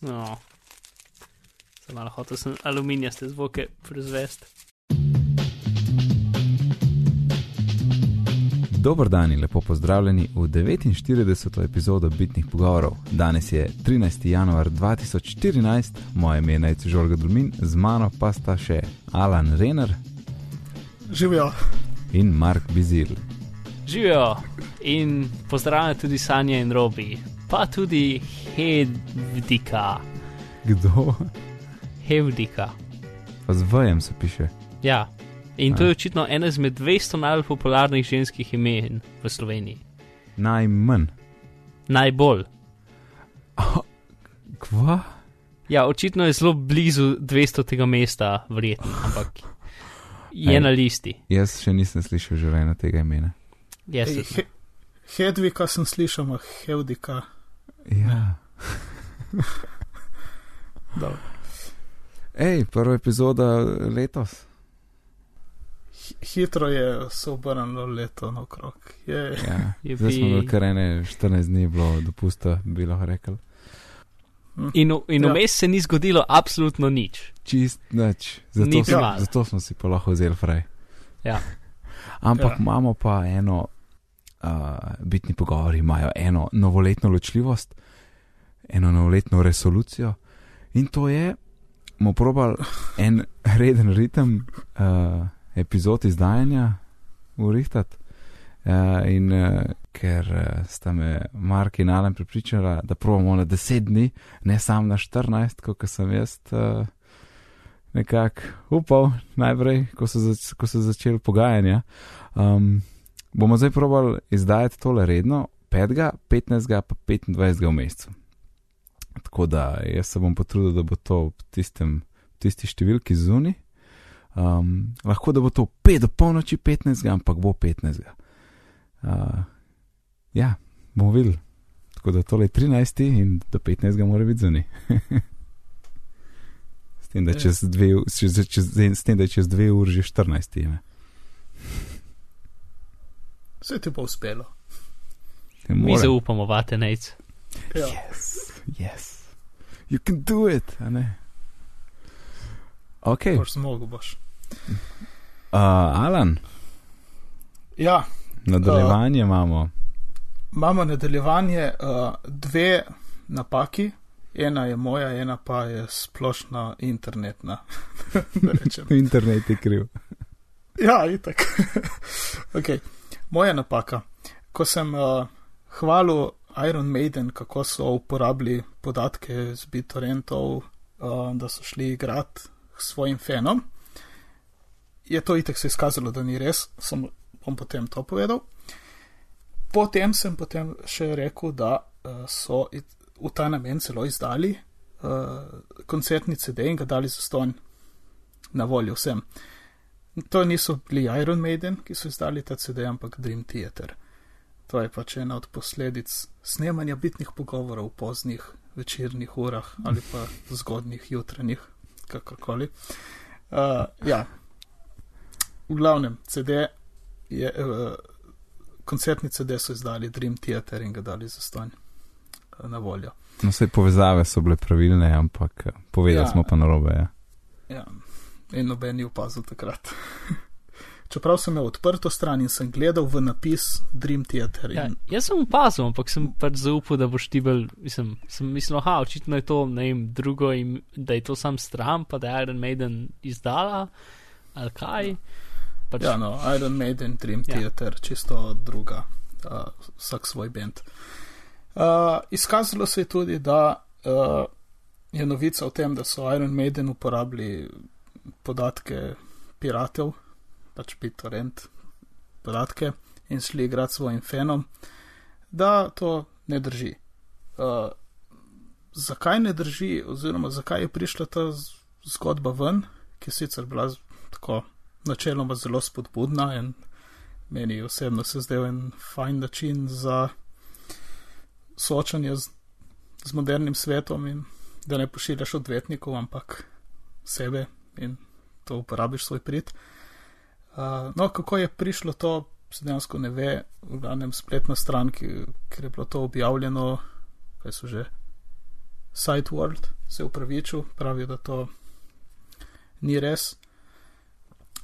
No. Sem malo hotel sem aluminijaste zvoke proizvesti. Dobro dan in lepo pozdravljeni v 49. epizodo Bitnih pogovorov. Danes je 13. januar 2014, moje ime je Najcu Žorga Dulmin, z mano pa sta še Alan Renner Živijo. in Mark Bizil. Živijo in pozdravljam tudi Sanja in Robi, pa tudi Hedvika. Kdo? Hevdika. Pa z vajem se piše. Ja. In to A. je očitno ena izmed 200 najbolj popularnih ženskih imen v Sloveniji. Najmanj. Najbolj. Kva? Ja, očitno je zelo blizu 200 tega mesta, verjetno, ampak je Ej. na listi. Jaz še nisem slišal življenja tega imena. Jaz. He, Hedvika sem slišal, a Hevdika. Ja. Dobro. Ej, prva epizoda letos. Hi- Hitro je se obrnilo leto naokrog. Je, Ja. Je Zdaj smo bi- imeli kar ene 14 dni bilo dopusta, bi lahko rekel. In, v- in Ja. vmes se ni zgodilo absolutno nič. Čist nič. Zato, smo- malo. zato smo si pa lahko vzeli fraj. Ja. Ampak Ja. imamo pa eno, uh, bitni pogovori imajo eno novoletno ločljivost, eno novoletno resolucijo in to je, bomo probali en reden ritem uh, epizod izdajanja urihtati. Uh, in uh, ker uh, sta me Mark in Alan pripričala, da probamo na 10 dni, ne sam na 14, kot sem jaz uh, nekako upal, najprej, ko so, zač ko so začeli pogajanja. Um, bomo zdaj probali izdajati tole redno, 5., 15. pa 25. v mesecu. Tako da jaz se bom potrudil, da bo to v tistem, v tisti številki zuni. Um, lahko da bo to 5 do polnoči 15, ampak bo 15. Uh, ja, bomo videli. Tako da tole je 13 in do 15 mora biti zunaj. s, tem, Ja. čez dve, u- čez, čez, s tem, da je čez dve uri že 14. Ne? Vse ti bo uspelo. Ne Mi zaupamo, vate nec. Ja. Yes, yes. You can do it, a ne. Ok, uh, Boš zmogel, boš. Alan, Ja, nadaljevanje uh, imamo. imamo nadaljevanje, uh, dve napaki. Ena je moja, ena pa je splošna internetna. da rečem. Internet je kriv. Ja, itak. okay. Moja napaka. Ko sem uh, hvalil Iron Maiden, kako so uporabili podatke z BitTorrentov, uh, da so šli igrati svojim fenom, je to itek se izkazalo, da ni res, sem bom potem to povedal. Potem sem potem še rekel, da uh, so it, v ta namen celo izdali uh, koncertni CD in ga dali za stonj na voljo vsem. To niso bili Iron Maiden, ki so izdali ta CD, ampak Dream Theater. To je pač ena od posledic snemanja bitnih pogovorov v poznih večernih urah ali pa zgodnih jutranjih, kakorkoli. Uh, ja, v glavnem, CD je, uh, koncertni CD so izdali Dream Theater in ga dali za stonj uh, na voljo. No, vse povezave so bile pravilne, ampak eh, povedali Ja. smo pa narobe. Ja. Ja, in noben ni opazil takrat. Čeprav sem imel odprto stran in sem gledal v napis Dream Theater. In, Ja, jaz sem opazil, ampak sem pač zaupal, da boš ti bil, mislim, sem mislil, ha, očitno je to, ne vem, drugo, im, da je to sam stran, pa da je Iron Maiden izdala, ali kaj. Pač, ja, no, Iron Maiden, Dream Ja. Theater, čisto druga, uh, vsak svoj bend. Uh, izkazalo se je tudi, da uh, je novica o tem, da so Iron Maiden uporabili podatke piratov, pač BitTorrent podatke in šli igrati svojim fenom, da to ne drži. Uh, zakaj ne drži, oziroma zakaj je prišla ta zgodba ven, ki je sicer bila tako načeloma zelo spodbudna in meni osebno se zdel en fajn način za soočanje z, z modernim svetom in da ne pošiljaš odvetnikov, ampak sebe in to uporabiš svoj prid. Uh, no, kako je prišlo to, se dejansko ne ve, v glavnem spletna stran, ki, ker je bilo to objavljeno, kaj so že SiteWorld se upravičil, pravi, da to ni res.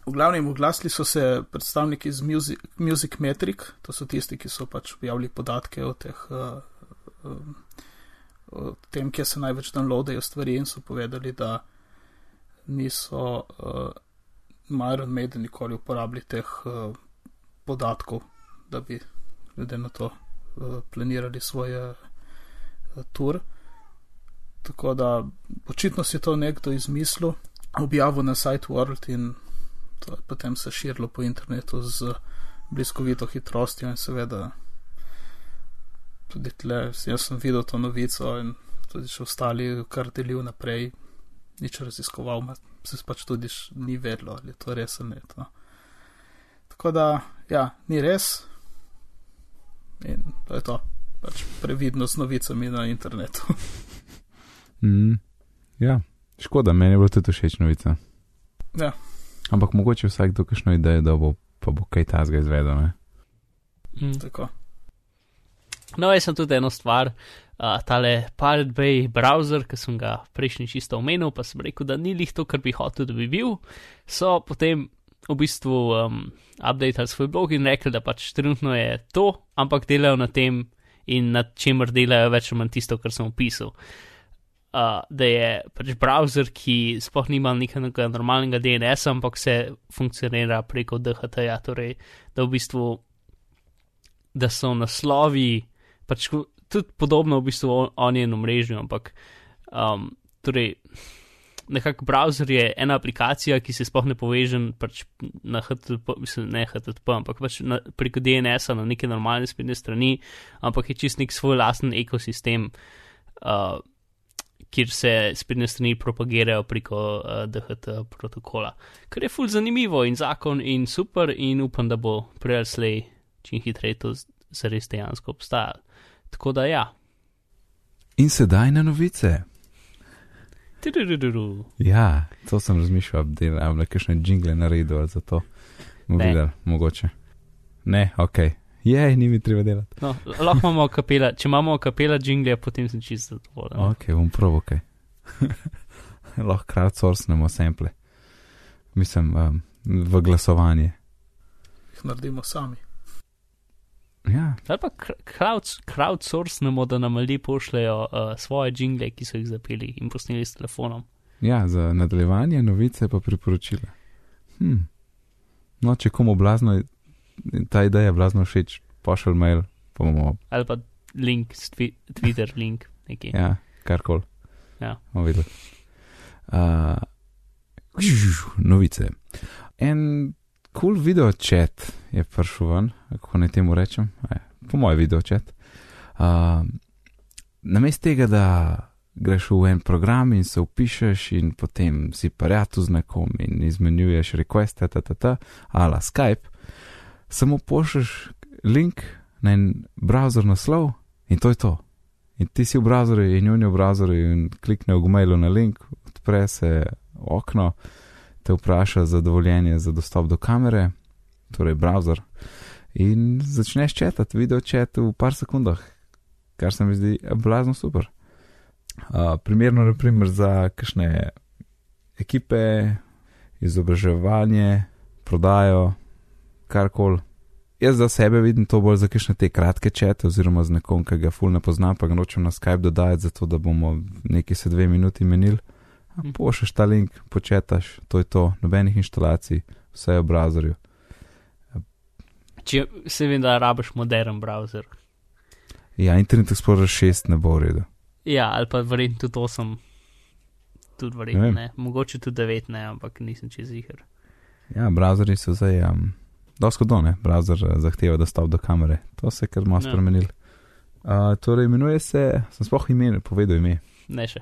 V glavnem, oglasili so se predstavniki iz Music, Music Metric, to so tisti, ki so pač objavili podatke o teh. Uh, um, O tem, kje se največ downloadajo stvari, in so povedali, da niso uh, Iron Maiden nikoli uporabili teh uh, podatkov, da bi glede na to uh, planirali svoje uh, tur. Tako da očitno si to nekdo izmislil, objavil na site World in to je potem se širilo po internetu z bliskovito hitrostjo in seveda tudi tle, jaz sem videl to novico in tudi še ostali, kar delil naprej, nič raziskoval, se pač tudi ni vedlo, ali je to res ali ne. To. Tako da, ja, ni res in to je to, pač previdno z novicami na internetu. mm, ja, škoda, meni je bilo tudi všeč novica. Ja. Ampak mogoče vsak do kakšno idejo, da bo pa bo kaj tasga izvedel. Mm. Tako. No, jaz sem tudi eno stvar, uh, tale Pirate Bay browser, ki sem ga prejšnji čisto omenil, pa sem rekel, da ni lih to, kar bi hotel, da bi bil. So potem v bistvu um, updateali svoj blog in rekli, da pač trenutno je to, ampak delajo na tem in nad čemer delajo več ali manj tisto, kar sem opisal. Uh, da je pač browser, ki sploh nima nekega normalnega DNS, ampak se funkcionira preko DHT-ja, torej da v bistvu, da so naslovi pač tudi podobno v bistvu onjenu mrežju, ampak um, torej, nekako browser je ena aplikacija, ki se sploh ne poveže pač na HTTP, mislim, ne HTTP, ampak pač na, preko DNS-a na neke normalne spletne strani, ampak je čist nek svoj lasten ekosistem. Uh, Kjer se spletne strani propagirajo preko uh, DHT protokola. Kar je fulj zanimivo in zakon in super, in upam, da bo prej ali slej čim hitreje to zares dejansko obstajalo. Tako da ja. In sedaj na novice. Tudururu. Ja, to sem razmišljal, da je bilo kakšne jingle naredil za to. Ne. Videl, mogoče. Ne, ok. Je, ni mi treba delati. No, lahko imamo kapela, če imamo kapela jingle, potem sem čisto zadovoljen. Ok, bom prav ok. lahko crowdsourcemo sample. Mislim, um, v glasovanje. Jih naredimo sami. Ja, Ali pa crowd, crowdsourcemo, da nam ljudje pošljajo uh, svoje jingle, ki so jih zapeli in posneli s telefonom. ja, za nadaljevanje novice pa priporočila. Hm. No, če komu blazno, ta ideja blazno všeč, pošelj mail, pa bomo, Ali pa link, twi Twitter link, neki. ja, karkoli. Ja. bomo videli. Uh, novice. En cool video chat je prišel ven, kako naj temu rečem, e, po mojem video chat. Uh, Namesto tega, da greš v en program in se upišeš, in potem si prijatelj z nekom in izmenjuješ requeste, ala Skype, samo pošleš link na en browser naslov in to je to. In ti si v browserju in on je v browserju in klikne v Gmailu na link, odpre se okno, te vpraša za dovoljenje za dostop do kamere, torej browser, in začneš četati, video čet v par sekundah, kar se mi zdi blazno super. Uh, primerno, naprimer, za kakšne ekipe, izobraževanje, prodajo, karkoli. Jaz za sebe vidim to bolj za kakšne te kratke čete, oziroma z nekom, ki ga ful ne poznam, pa ga nočem na Skype dodajati, zato da bomo neki se dve minuti menili. Pošlješ ta link, početaš, to je to, nobenih inštalacij, vse je v browserju. Če se vem, da rabiš modern browser. Ja, Internet Explorer 6 ne bo v redu. Ja, ali pa verjetno tudi 8, tudi Ne verjetno vem. ne. Mogoče tudi 9, ne, ampak nisem čez jih. Ja, browserji so zdaj, um, dosko do ne, browser eh, zahteva dostop do kamere. To se je kar malo Ja. spremenil. Uh, torej, imenuje se, sem sploh ime, povedal ime. Ne še.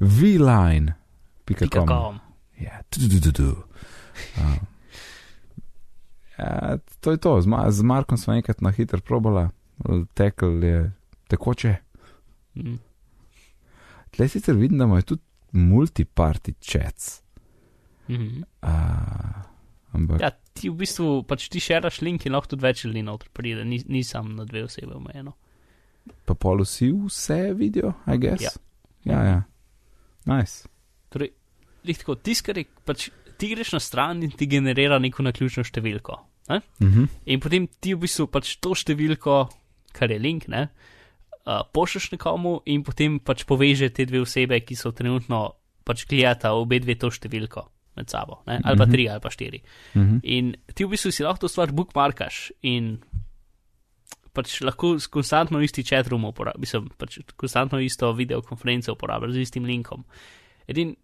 VLine. Pika com. com. Ja, ja, to je to, z, Ma z Markom smo enkrat na hitro probala, tekel je tekoče. Mm. Tle sicer vidim, da imajo tudi multiparty chats. Mhm. Uh, ampak ja. Ja, ti v bistvu pač ti šeraš link in lahko tudi več ljudi noter pride, ni, ni sam na dve osebe omejeno. pa pol vsi vse vidijo, I guess. Ja. Ja, ja. Nice. Tako, tiskar je pač ti greš na stran in ti generira neko naključno številko. Ne? Mhm. In potem ti v bistvu pač to številko, kar je link, ne, uh, pošlješ nekomu in potem pač poveže te dve osebe, ki so trenutno pač gledata obe dve to številko med sabo, ne, ali pa Mhm. tri ali pa štiri. Mhm. In ti v bistvu si lahko to stvar bookmarkaš in pač lahko konstantno isti chatroom uporabiš, pač konstantno isto videokonferenco uporabiš z istim linkom. Edin,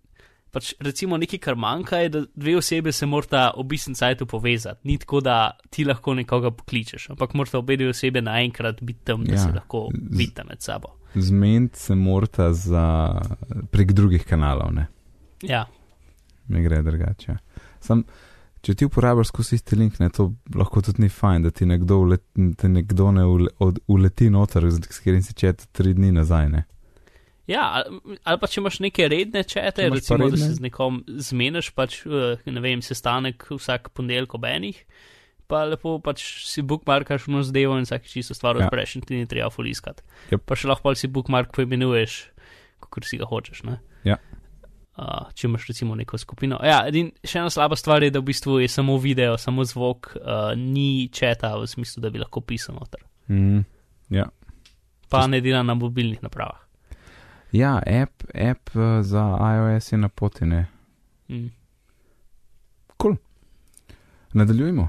pač recimo nekaj, kar manjka, je, da dve osebe se morata ob istem sajtu povezati. Ni tako, da ti lahko nekoga pokličeš, ampak morata obe dve osebe naenkrat biti tam, da Ja, se lahko vidita med sabo. Zmeniti se morata za, prek drugih kanalov, ne, Ja, ne gre drugače. Sam, če ti uporabljaš skozi isti link, ne, to lahko tudi ni fajn, da ti nekdo, ulet, te nekdo ne ule, od, uleti noter, s katerim si čet tri dni nazaj. Ne. Ja, ali, pa če imaš neke redne čete, recimo, da redne? se z nekom zmeniš, pač, eh, ne vem, sestanek vsak ponedeljek ob enih, pa lepo pač si bookmarkaš v zdevo in vsak čisto stvar Ja. odpreš in ti ni treba fuliskati. Jep. Pa še lahko si bookmark poimenuješ, kot si ga hočeš. Ne? Ja. Uh, če imaš recimo neko skupino. Ja, edin, še ena slaba stvar je, da v bistvu je samo video, samo zvok, uh, ni četa v smislu, da bi lahko pisal noter. Mm, ja. Pa ne dela na mobilnih napravah. Ja, app, app eh, za iOS je na poti, ne. Mm. Nadaljujmo.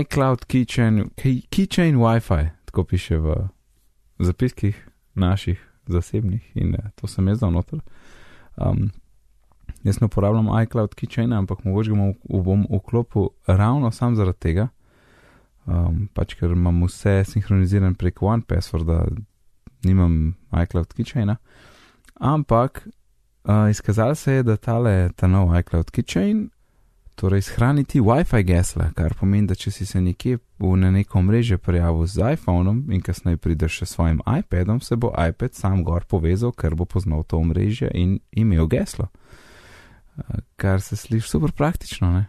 iCloud Keychain, key, keychain Wi-Fi, tako piše v zapiskih naših zasebnih in eh, to sem jaz dal noter. Um, jaz ne uporabljam iCloud Keychaina, ampak mogoče ga bom v- bom vklopil ravno sam zaradi tega, um, pač ker imam vse sinhroniziran prek OnePassworda, nimam iCloud Keychaina. Ampak uh, izkazalo se je, da tale, ta nov iCloud Keychain Torej, shraniti WiFi gesla, kar pomeni, da če si se nekje v na neko mreže prijavil z iPhonom in kasneje prideš še s svojim iPadom, se bo iPad sam gor povezal, ker bo poznal to mreže in imel geslo. Kar se sliši super praktično, ne?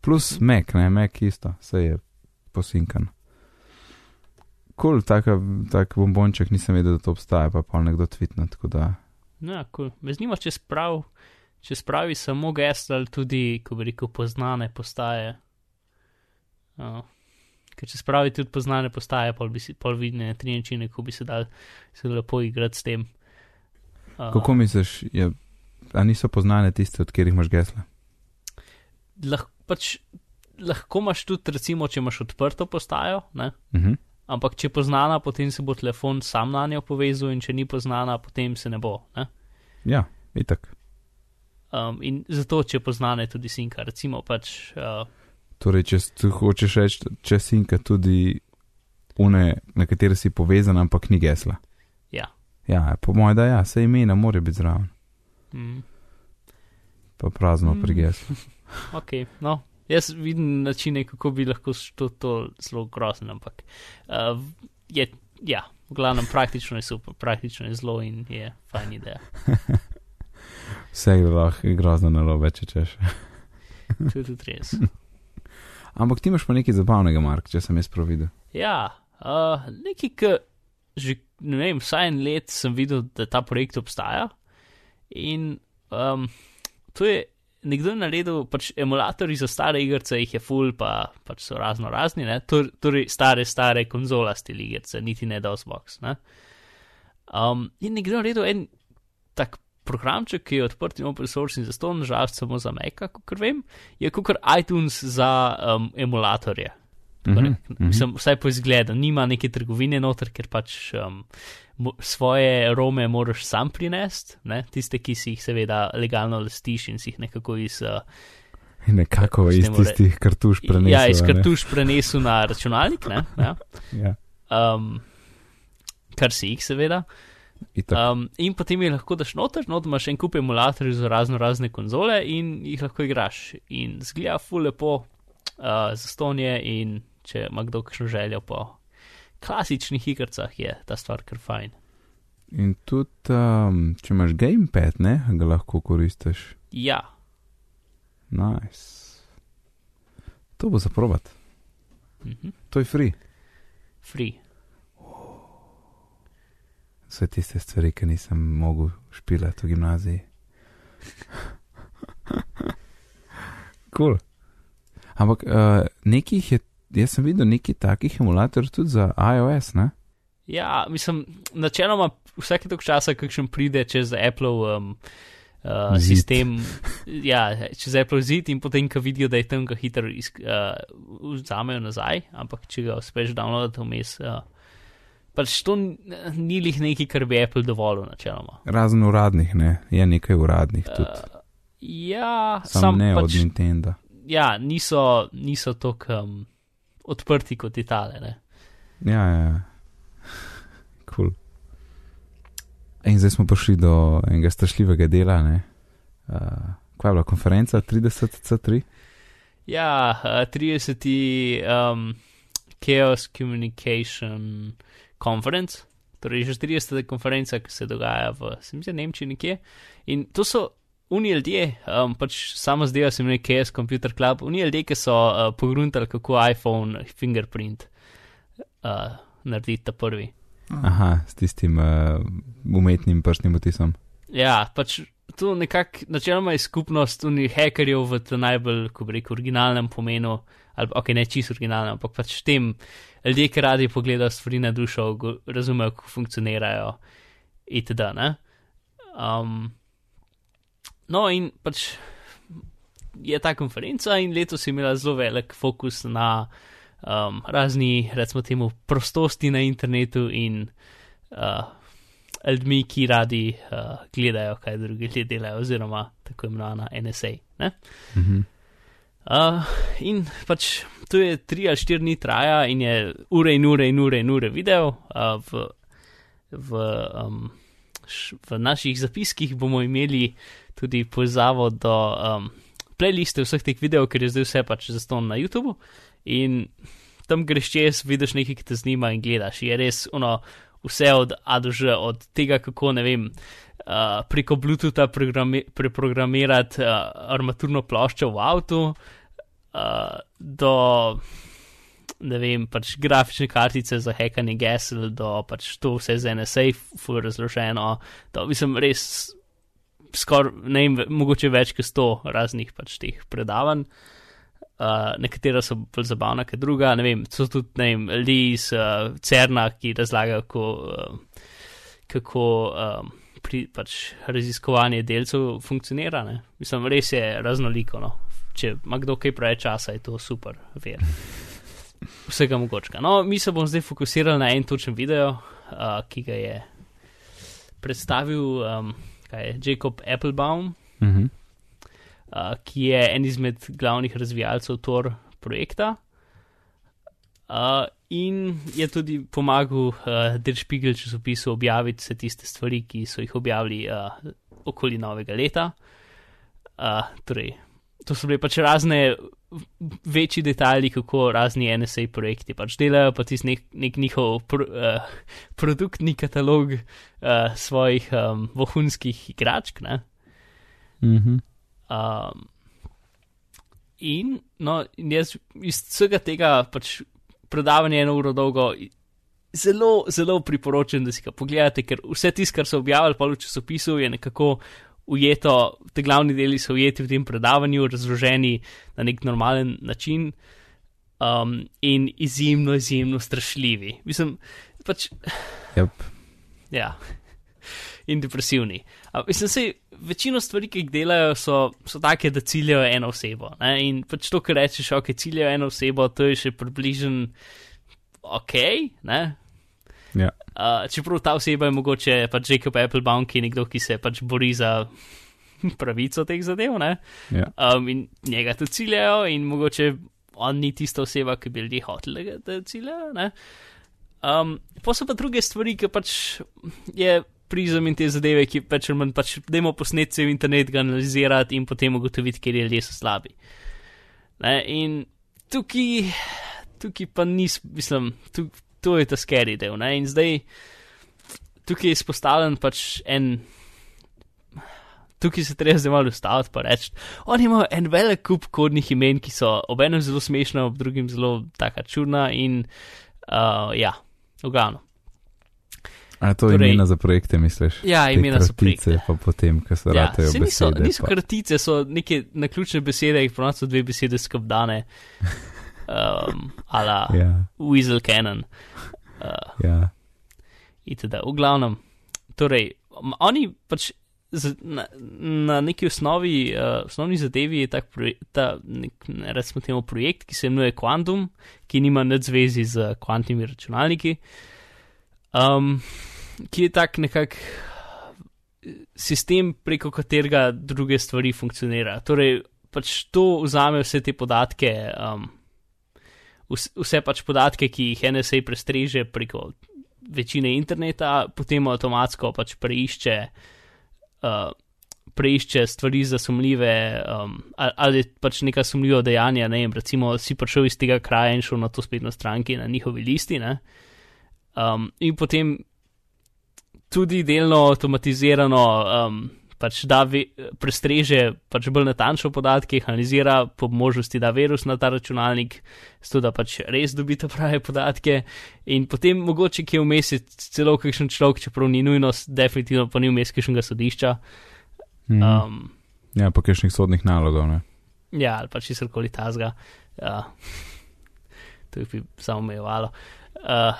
Plus Mac, ne, Mac isto, se je posinkan. Kul, cool, tak bombonček nisem vedel, da to obstaja, pa pa nekdo tvitno, tako da. Ja, cool. Me zanima, če sprav, če spravi samo gesla ali tudi, ko bi rekel, poznane postaje. Uh, ker če spravi tudi poznane postaje, pol bi si pol vidne tri načine, ko bi se dal se lepo igrati s tem. Uh, Kako misliš, je, a niso poznane tiste, od katerih imaš gesla? Lahko, pač, lahko imaš tudi, recimo, če imaš odprto postajo, ne? Uh -huh. Ampak če je poznana, potem se bo telefon sam na njo povezal, in če ni poznana, potem se ne bo. Ne? Ja, itak. Um, in zato, če je tudi sinka. Recimo, pač, uh, Torej, če hočeš reči, če sinka tudi une, na katere si povezan, ampak ni gesla. ja. Ja, po mojem, da ja, se imena mora biti zraven, Mm. pa prazno Mm. pri geslu. Ok, no, jaz vidim načine, kako bi lahko to, to zelo grozno, ampak uh, je, ja, v glavnem praktično je super, praktično je zelo in je fajn ideja. Vse je lahko grozno narobe, če češ. To je tudi res. Ampak ti imaš pa nekaj zabavnega, Mark, če sem jaz prav videl. Ja, uh, nekaj, ki že ne vem, vsaj en let sem videl, da ta projekt obstaja. In um, to je nekdo naredil, pač emulatorji za stare igrice, jih je full, pa pač so razno razni? Tor, torej stare, stare konzolaste igrice, niti ne DOSBox. Ne? Um, in nekdo naredil en tak programček, ki je odprt in open source in za to, nažalost, samo za Maca, kot vem, je kot iTunes za um, emulatorje. Torej, Mhm, mhm. Mislim, vsaj po izgledu, nima neke trgovine noter, ker pač um, svoje rome moraš sam prinesti, ne? tiste, ki si jih seveda legalno lestiš in si jih nekako iz, uh, Nekako S iz tistih kartuš prenesel. ja, iz kartuš prenesel na računalnik, ne? Ja. Ja, Um, kar si jih seveda. itak. Um, in potem jih lahko daš noter, not imaš en kup emulatorjev za razno razne konzole in jih lahko igraš. In zgleda fu lepo uh, za stonje in če ima kdo kakšno željo po klasičnih igrcah, je ta stvar kar fajn. In tudi, um, če imaš gamepad, ne, ga lahko koristiš. Ja, Nice. To bo zaprovat. mhm. To je free. free. vse tiste stvari, ki nisem mogel špilati v gimnaziji. Kul. Cool. Ampak uh, nekih je, jaz sem videl nekaj takih emulatorjev tudi za iOS, ne? Ja, mislim, načeloma vsake tok časa, kakšen pride čez Apple um, uh, Zid. sistem, ja, čez Apple zid in potem, ko vidijo, da je tam ga hitro uh, vzamejo nazaj, ampak če ga uspeš downloaditi vmes, uh, pač to ni lih nekaj, kar bi Apple dovolil načeloma. Razen uradnih, ne, je nekaj uradnih tudi. Uh, ja, Sam, sam ne pač, od Nintendo. Ja, niso, niso tako um, odprti kot Itale. Ne? Ja, ja, ja. Cool. In zdaj smo prišli do enega strašljivega dela. ne. Uh, kaj je bila konferenca 30C3? Ja, uh, 30. Um, Chaos Communication Conference, torej že 30. konferenca, ki se dogaja v, se mi zdi, Nemčiji nekje. In to so oni ljudje, um, pač samo zdaj se imenuje Chaos Computer Club, oni ljudje, ki so uh, pogruntali, kako iPhone fingerprint uh, narediti ta prvi. Aha, s tistim uh, umetnim prstnim otisom. Ja, pač to nekako načeloma je skupnost unih hekerjev v tem najbolj, ko bi rekel, originalnem pomenu, ali ok, ne čisto originalnem, ampak pač tem ljudje, ki radi pogledajo stvari na dušo, razumejo, kako funkcionirajo itd. Ne? Um, no in pač je ta konferenca in letos je imela zelo velik fokus na um, razni, recimo temu, prostosti na internetu in uh, ljudmi, ki radi uh, gledajo, kaj drugi ljudje delajo, oziroma tako imenovana NSA. Ne? Mhm. Uh, in pač to je tri ali štiri dni traja in je ure in ure in ure in ure video. Uh, v, v, um, š, v naših zapiskih bomo imeli tudi povezavo do um, playliste vseh teh videov, ker je zdaj vse pač zaston na YouTubu. In tam greš čez, vidiš nekaj, ki te zanima in gledaš. Je res ono, vse od A do Ž, od tega, kako ne vem. Uh, preko Bluetootha programi preprogramirati uh, armaturno ploščo v avtu, uh, do ne vem, pač grafične kartice za hekanje gesel, do pač to vse z NSA, full razloženo. To mislim res skoraj, ne vem, mogoče več kot sto raznih pač teh predavanj. Uh, nekatera so bolj zabavna, kot druga. Ne vem, so tudi, ne vem, ljudi iz uh, Cerna, ki razlagajo, kako, uh, kako um, pri, pač raziskovanje delcev funkcionira. Ne? Mislim, res je raznoliko. No? Če ima kdo kaj preveč časa, je to super, ver. Vsega mogočega. No, mi se bomo zdaj fokusirali na en točen video, uh, ki ga je predstavil um, kaj je, Jacob Applebaum, Mhm. uh, ki je en izmed glavnih razvijalcev Tor projekta. Uh, in je tudi pomagal uh, Der Spiegel časopisu objaviti vse tiste stvari, ki so jih objavili uh, okoli novega leta. Uh, torej, to so bile pač razne večji detajli, kako razni NSA projekti pač delajo, pa tisti nek, nek njihov pr, uh, produktni katalog uh, svojih um, vohunskih igračk. Ne? Mhm. Um, in, no, in jaz iz vsega tega pač predavanje eno uro dolgo zelo, zelo priporočam, da si ga pogledate, ker vse tisto, kar so objavili pa v časopisu, je nekako ujeto, te glavni deli so ujeti v tem predavanju, razloženi na nek normalen način. Um, in izjemno, izjemno strašljivi. Mislim, pač Yep. Ja, in depresivni. A, mislim, se večino stvari, ki jih delajo, so, so take, da ciljajo eno osebo. Ne? In pač to, kar rečeš, ok, ciljajo eno osebo, to je še približen ok. Ne? Ja. Uh, čeprav ta oseba je mogoče pač Jacob Applebaum, ki je nekdo, ki se pač bori za pravico teh zadev. Ne? Ja. Um, in njega tudi ciljajo, in mogoče on ni tista oseba, ki bi ljudje hoteli, da- da ciljajo. ne. Um, pa so pa druge stvari, ki pač je prizem in te zadeve, ki pač manj pač dajmo posneti cel internet, ga analizirati in potem ugotoviti, kje ljudje so slabi. Ne? In tukaj, tukaj pa nis, mislim, tu, to je ta scary del. Ne? In zdaj tukaj je izpostavljen pač en. Tukaj se treba zdaj malo ustaviti in reči, oni imajo en velik kup kodnih imen, ki so ob enem zelo smešna, ob drugem zelo taka čudna in uh, ja, v glavno. A to Torej- imena za projekte, misliš? Ja, imena kratice, projekte. Pa potem, ko se Ja, ratajo saj niso, besede. niso pa- kratice, so neke naključne besede, jih so dve besede skrbdane. Um, ala Ja, Weasel Cannon. Uh, ja. itd. V glavnem, torej, oni pač z, na, na neki osnovi, uh, osnovni zadevi je tak proje, ta, nek, ne, recimo temu projekt, ki se imenuje Quantum, ki nima nič zvezi z kvantnimi računalniki, um, ki je tak nekak sistem, preko katerega druge stvari funkcionirajo. Torej, pač to vzame vse te podatke. Um, Vse pač podatke, ki jih NSA prestreže preko večine interneta, potem avtomatsko pač preišče, uh, preišče stvari za sumljive, um, ali, pač neka sumljiva dejanja. Ne vem, recimo si prišel iz tega kraja in šel na to spletno stran, ki je na njihovi listi. Um, in potem tudi delno avtomatizirano. Um, Pač da ve, prestreže pač bolj natančno podatke, analizira, po možnosti da virus na ta računalnik, zato da pač res dobite prave podatke. In potem mogoče, ki je vmes je celo kakšen človek, čeprav ni nujno, definitivno pa ni vmes kakšnega sodišča. Mhm. Um, ja, pa kakšnih sodnih nalogov. Ne? ja, ali pač česarkoli tazga. Uh, to bi samo omejevalo. Uh,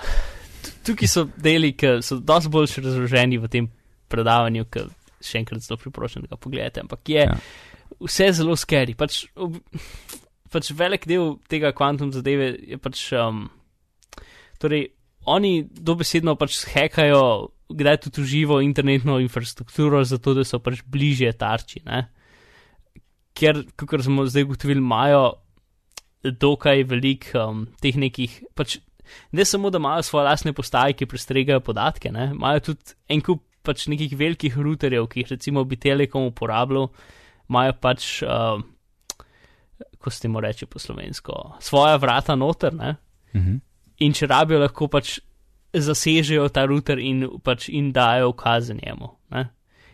tu- tukaj so deli, ki so dosti bolj razloženi v tem predavanju, ki še enkrat zelo priporočam, da ga pogledate. Ampak je ja. Vse zelo skeri. Pač, ob- pač velik del tega kvantum zadeve je pač. Um, torej, oni dobesedno pač hekajo, kdaj tudi uživo internetno infrastrukturo, zato da so pač bližje tarči. Ne? Ker, kot smo zdaj ugotovili, imajo dokaj velik um, teh nekih. Pač, ne samo, da imajo svoje lastne postaje, ki prestregajo podatke, ne? imajo tudi en kup pač nekih velikih routerjev, ki jih recimo bi Telekom uporabljal, imajo pač, uh, ko se temu reče po slovensko, svoja vrata noter, ne? Mhm. in če rabijo, lahko pač zasežejo ta router in, pač, in dajo ukaze njemu. Ne?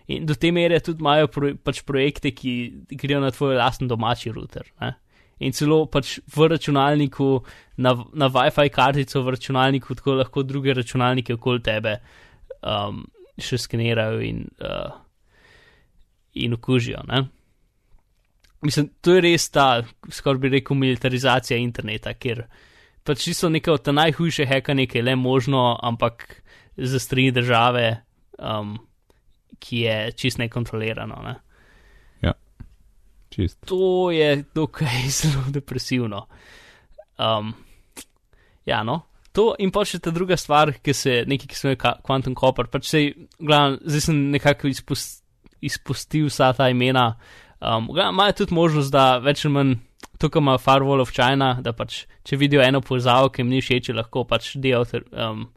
In do te mere tudi imajo pro, pač projekte, ki grejo na tvoj lasten domači router. Ne? In celo pač v računalniku, na, na WiFi kartico v računalniku, tako lahko druge računalnike okoli tebe um, še skenirajo in, uh, in okužijo. Ne? Mislim, to je res ta, skoraj bi rekel, militarizacija interneta, kjer pač čisto neko ta najhujše hekanje, ki je le možno, ampak za strani države, um, ki je čist nekontrolirano. Ne? Čist. To je dokaj zelo depresivno. Um, ja, no. To in pa še ta druga stvar, ki se nekaj, ki se imenuje Quantum Copper. Pač sej, glavno, zdaj sem nekako izpust, izpustil vsa ta imena. Um, imajo tudi možnost, da več ali manj tukaj ima Firewall of China, da pač če vidijo eno povezavo, ki jim ni všeč, lahko pač deautor, um,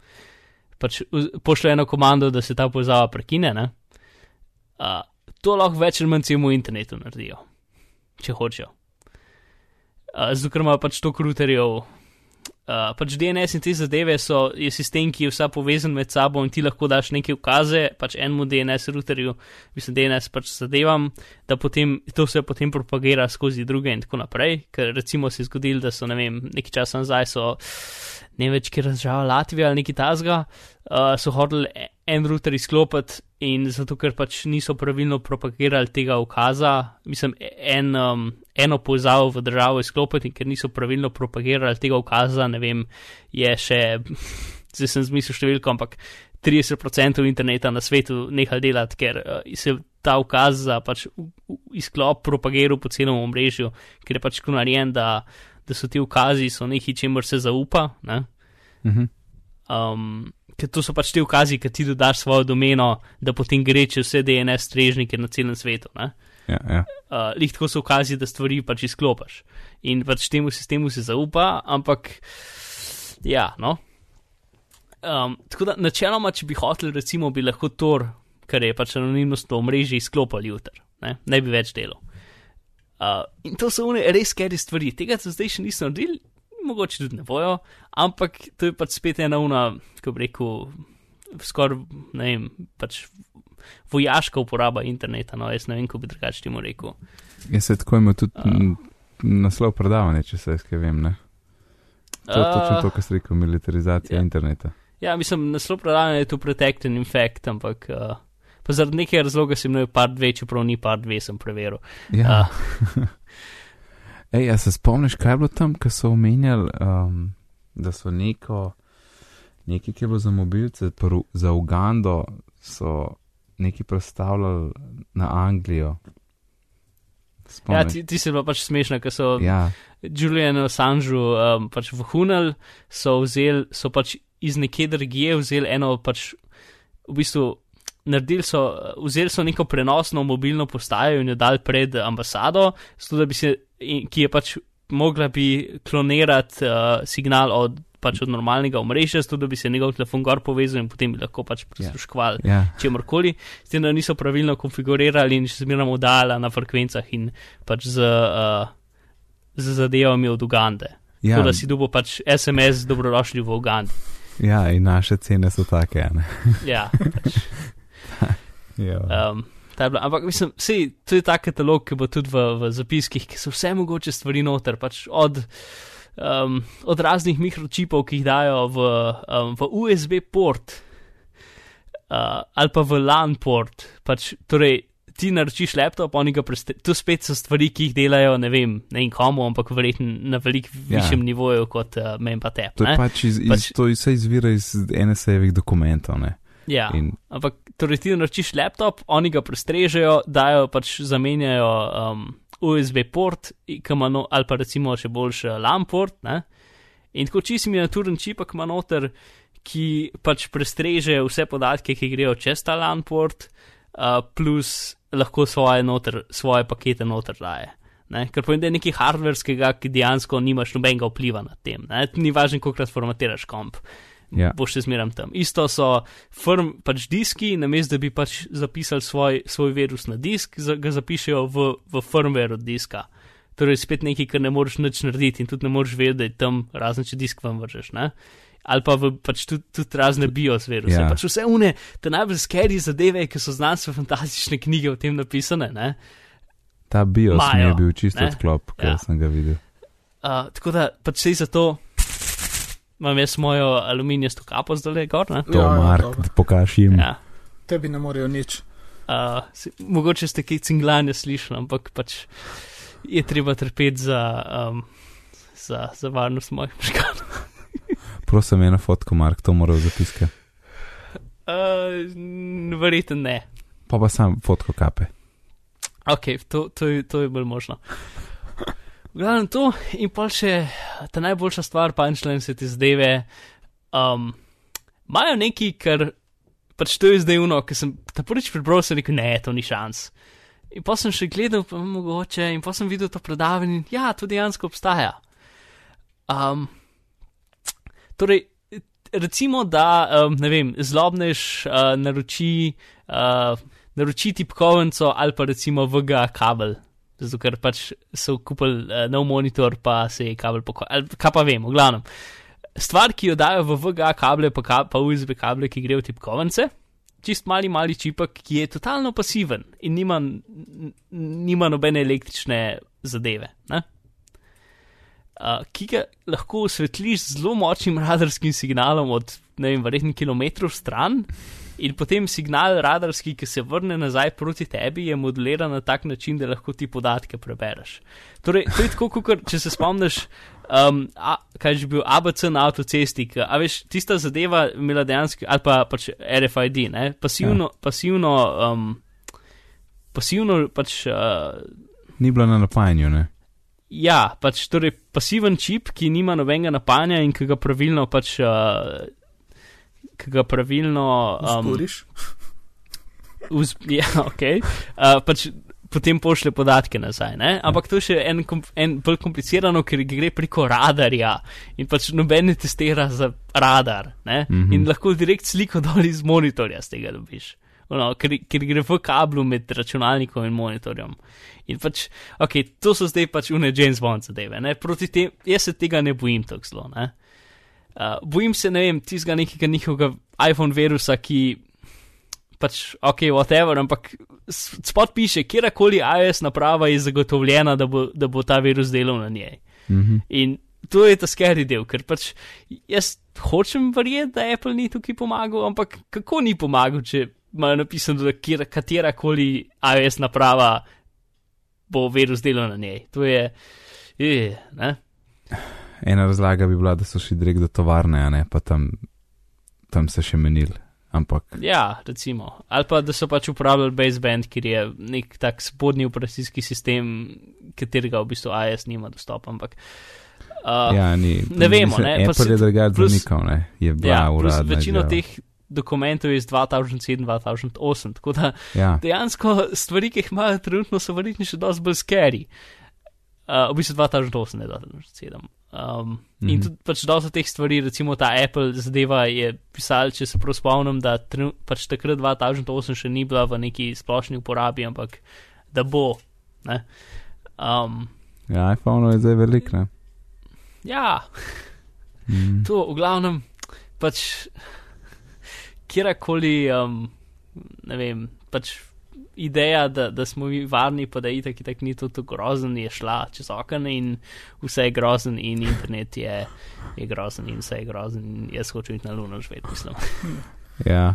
pač pošljejo eno komando, da se ta povezava prekine. ne. Uh, to lahko več ali manj celemu internetu naredijo, če hočejo. Uh, zato, ker imajo pač to kruterjev. Uh, pač DNS in te zadeve so je sistem, ki je vsa povezan med sabo in ti lahko daš neke ukaze, pač enemu DNS routerju, mislim, DNS pač zadevam, da potem to se potem propagira skozi druge in tako naprej. Ker recimo se je zgodilo, da so, ne vem, nekaj časa nazaj so, ne več, kje država Latvija ali nekaj tasga, uh, so hodili en router izklopiti in zato, ker pač niso pravilno propagirali tega ukaza, mislim, en, um, eno povezavo v državo izklopiti in ker niso pravilno propagirali tega ukaza, ne vem, je še, zdaj sem zmislil številko, ampak 30% interneta na svetu nehal delati, ker uh, se ta ukaz za pač izklop propagiral po celem omrežju, ker je pač tako narejen, da, da so ti ukazi so nekaj, čemur se zaupa. Ne? Mhm. Um, ker to so pač ti ukazi, ki ti dodaš svojo domeno, da potem gre čez vse DNS strežnike na celem svetu. Ne? Ja, ja. Uh, Lih tako so ukazi, da stvari pač izklopiš. In pač temu sistemu se zaupa, ampak ja, no. Um, tako da načeloma, če bi hotel, recimo, bi lahko Tor, kar je pač anonimnostno omrežje, izklopili jutr, ne? ne bi več delal. Uh, in to so one res skeri stvari, tega so zdaj še niso naredili, mogoče tudi ne bojo, ampak to je pač spet ena una, kako bi rekel, skoraj, ne vem, pač vojaška uporaba interneta, no, jaz ne vem, kako bi drugače temu rekel. Jaz se tako ima tudi m, naslov predavanja, če se jaz kaj vem. Ne? To je točno to, kar si rekel, militarizacija ja. interneta. Ja, mislim, naslov predavanja je tu Protect and Infect, ampak uh, pa zaradi nekega razloga sem imel par dve, čeprav ni par dve, sem preveril. Ja. Uh, Ej, a se spomniš, kaj je bilo tam, ko so omenjali, um, da so neko, nekaj, ki je bilo za mobilce, pr, za Ugando, so neki predstavljali na Anglijo. ja, Spomniš? ti, ti si bila pač smešna, ker so ja, Julian Assange um, pač vohunili, so vzeli, so pač iz neke drugje vzeli eno pač v bistvu. Naredili so, vzeli so neko prenosno mobilno postajo in jo dali pred ambasado, zato da bi se, in- ki je pač mogla bi klonirati uh, signal od, pač od normalnega omrežja, zato da bi se njegov telefon gor povezal in potem bi lahko pač prisluškovali ja, čemorkoli, s tem, da niso pravilno konfigurirali in še zmeraj oddajala na frekvencah in pač z, uh, z zadevami od Ugande. ja, Tako da si dobil pač SMS, dobrodošli v Ugandi. ja, in naše cene so take. Ja, pač, Ja, um, ta je bila, ampak mislim, sej, to je ta katalog, ki bo tudi v, v zapiskih, ki so vse mogoče stvari noter, pač od, um, od raznih mikročipov, ki jih dajo v, um, v USB port uh, ali pa v LAN port. Pač, torej, ti naročiš laptop, oni ga prestavijo. To spet so stvari, ki jih delajo, ne vem, ne vem komu, ampak verjetno na veliko Ja. višjem nivoju kot uh, mem pa tep. to je pač iz, iz, Pač- to vse izvira iz NSA-jevih dokumentov. Ne? Ja. In, Ampak, torej, ti naročiš laptop, oni ga prestrežejo, dajo pač zamenjajo um, USB port, no, ali pa recimo še boljši LAN port. Ne? In tako čisto miniaturen čip, ki ima noter, ki pač prestreže vse podatke, ki grejo čez ta LAN port, uh, plus lahko svoje, noter, svoje pakete noter daje. Ne? Ker pomeni, da je nekaj hardverskega, ki dejansko nimaš nobenega vpliva na tem. Ne? Ni važno, koliko krat formatiraš komp Ja. boš še zmeraj tam. Isto so firm, pač diski, namesto da bi pač zapisali svoj, svoj virus na disk, za, ga zapišejo v, v firmware od diska. Torej, spet nekaj, kar ne moreš nič narediti in tudi ne moreš vedeti, da je tam razen če disk vam vržeš. Ne? Ali pa v, pač tudi, tudi razne bios viruse. Ja. Ja. Pač vse une, te najbolj skeri zadeve, ki so znanstveno fantastične knjige o tem napisane. Ne? ta BIOS mi je bil čisto odklop, ker Ja. sem ga videl. Uh, tako da pač sej zato imam jaz mojo aluminijasto kapo zdaj gor. Ne? To, Ja, ja, Mark, pokaži jim. Ja. Tebi ne morejo nič. Uh, si, mogoče ste kaj cinglanja slišali, ampak pač je treba trpeti za, um, za, za varnost mojih možganov. Prosim, eno fotko, Mark, to moral zapiske. Uh, Verjetno ne. Pa pa sam fotko kape. Ok, to, to, je, to je bolj možno. Glavno to in pa še ta najboljša stvar, punchline se ti zdeve. Um, Imajo neki, kar pač to je zdaj uno, ker sem ta prvič prebral, sem rekel, ne, to ni šans. In pa sem še gledal, pa mogoče, in pa sem videl to predavanje in ja, to dejansko obstaja. Um, torej, recimo, da, um, ne vem, zlobnež uh, naroči, uh, naroči tipkovnico ali pa recimo VGA kabel, zato ker pač so kupili uh, nov monitor, pa se je kabel pokvaril, kaj pa vem, v glavnem. Stvar, ki jo dajo v VGA kable, pa, ka, pa USB kable, ki grejo v tipkovnice, čist mali, mali čipek, ki je totalno pasiven in nima, nima nobene električne zadeve. Ne? Uh, ki ga lahko osvetliš z zelo močnim radarskim signalom od, ne vem, verjetno kilometrov stran, in potem signal radarski, ki se vrne nazaj proti tebi, je moduliran na tak način, da lahko ti podatke prebereš. Torej, to je tako, kot če se spomniš, um, a, kaj je že bil ABC na avtocesti, ki, a veš, tista zadeva imela dejansko, ali pa pač RFID, ne, pasivno, ja. pasivno, um, pasivno pač. Uh, Ni bilo na napajanju, ne? Ja, pač torej pasiven čip, ki nima nobenega napanja in ki ga pravilno pač. Uh, Ki ga pravilno. Um, Sporiš. uz, ja, okay, uh, pač potem pošlje podatke nazaj. Ne? Ampak to je še en, en bolj komplicirano, ker gre preko radarja in pač noben ne testira za radar. Ne? Mm. -hmm. In lahko direkt sliko dol iz monitorja z tega dobiš. No, ker, ker gre v kablu med računalnikom in monitorjem. In pač, ok, to so zdaj pač une James Bond zadeve. Ne? Proti tem, jaz se tega ne bojim tako zelo. Ne? Uh, bojim se, ne vem, tistega nekega njihovega iPhone virusa, ki pač, ok, whatever, ampak spod piše, kjerkoli iOS naprava je zagotovljena, da bo, da bo ta virus delal na njej. Mhm. In to je ta scary del, ker pač jaz hočem verjeti, da Apple ni tukaj pomagal, ampak kako ni pomagal, če imajo napisano, da kjer, katera koli iOS naprava bo virus delal na njej. To je, je ne. Ena razlaga bi bila, da so šli direkt do tovarne, a ne pa tam, tam se še menili. Ampak Ja, recimo. Ali pa da so pač uporabljali baseband, ker je nek tak spodnji operacijski sistem, katerega v bistvu iOS nima dostopa. Ampak, uh, ja, ni. ne vemo, mislim, ne, pa Apple se- je drugače plus- zanikal, ne. Je bila ja, uradna. večino izjava. teh dokumentov je iz 2007-2008, tako da Ja, dejansko stvari, ki jih imajo trenutno, so verjetno še dosti bolj scary. Uh, v bistvu 2008, ne 2007. Um, In Mhm. tudi pač dosta teh stvari, recimo ta Apple zadeva je pisal, če se prav spomnim, da trenu, pač takrat 2008 še ni bila v neki splošni uporabi, ampak da bo. Ne? Um, ja iPhone je zdaj velik, ne. ja, Mm. to v glavnem pač kjerkoli, um, ne vem, pač ideja, da, da smo mi varni, pa da itak, itak ni to grozen, je šla čez okno in vse je grozen in internet je, je grozen in vse je grozen in jaz hočem iti na luno živeti, mislim. Ja,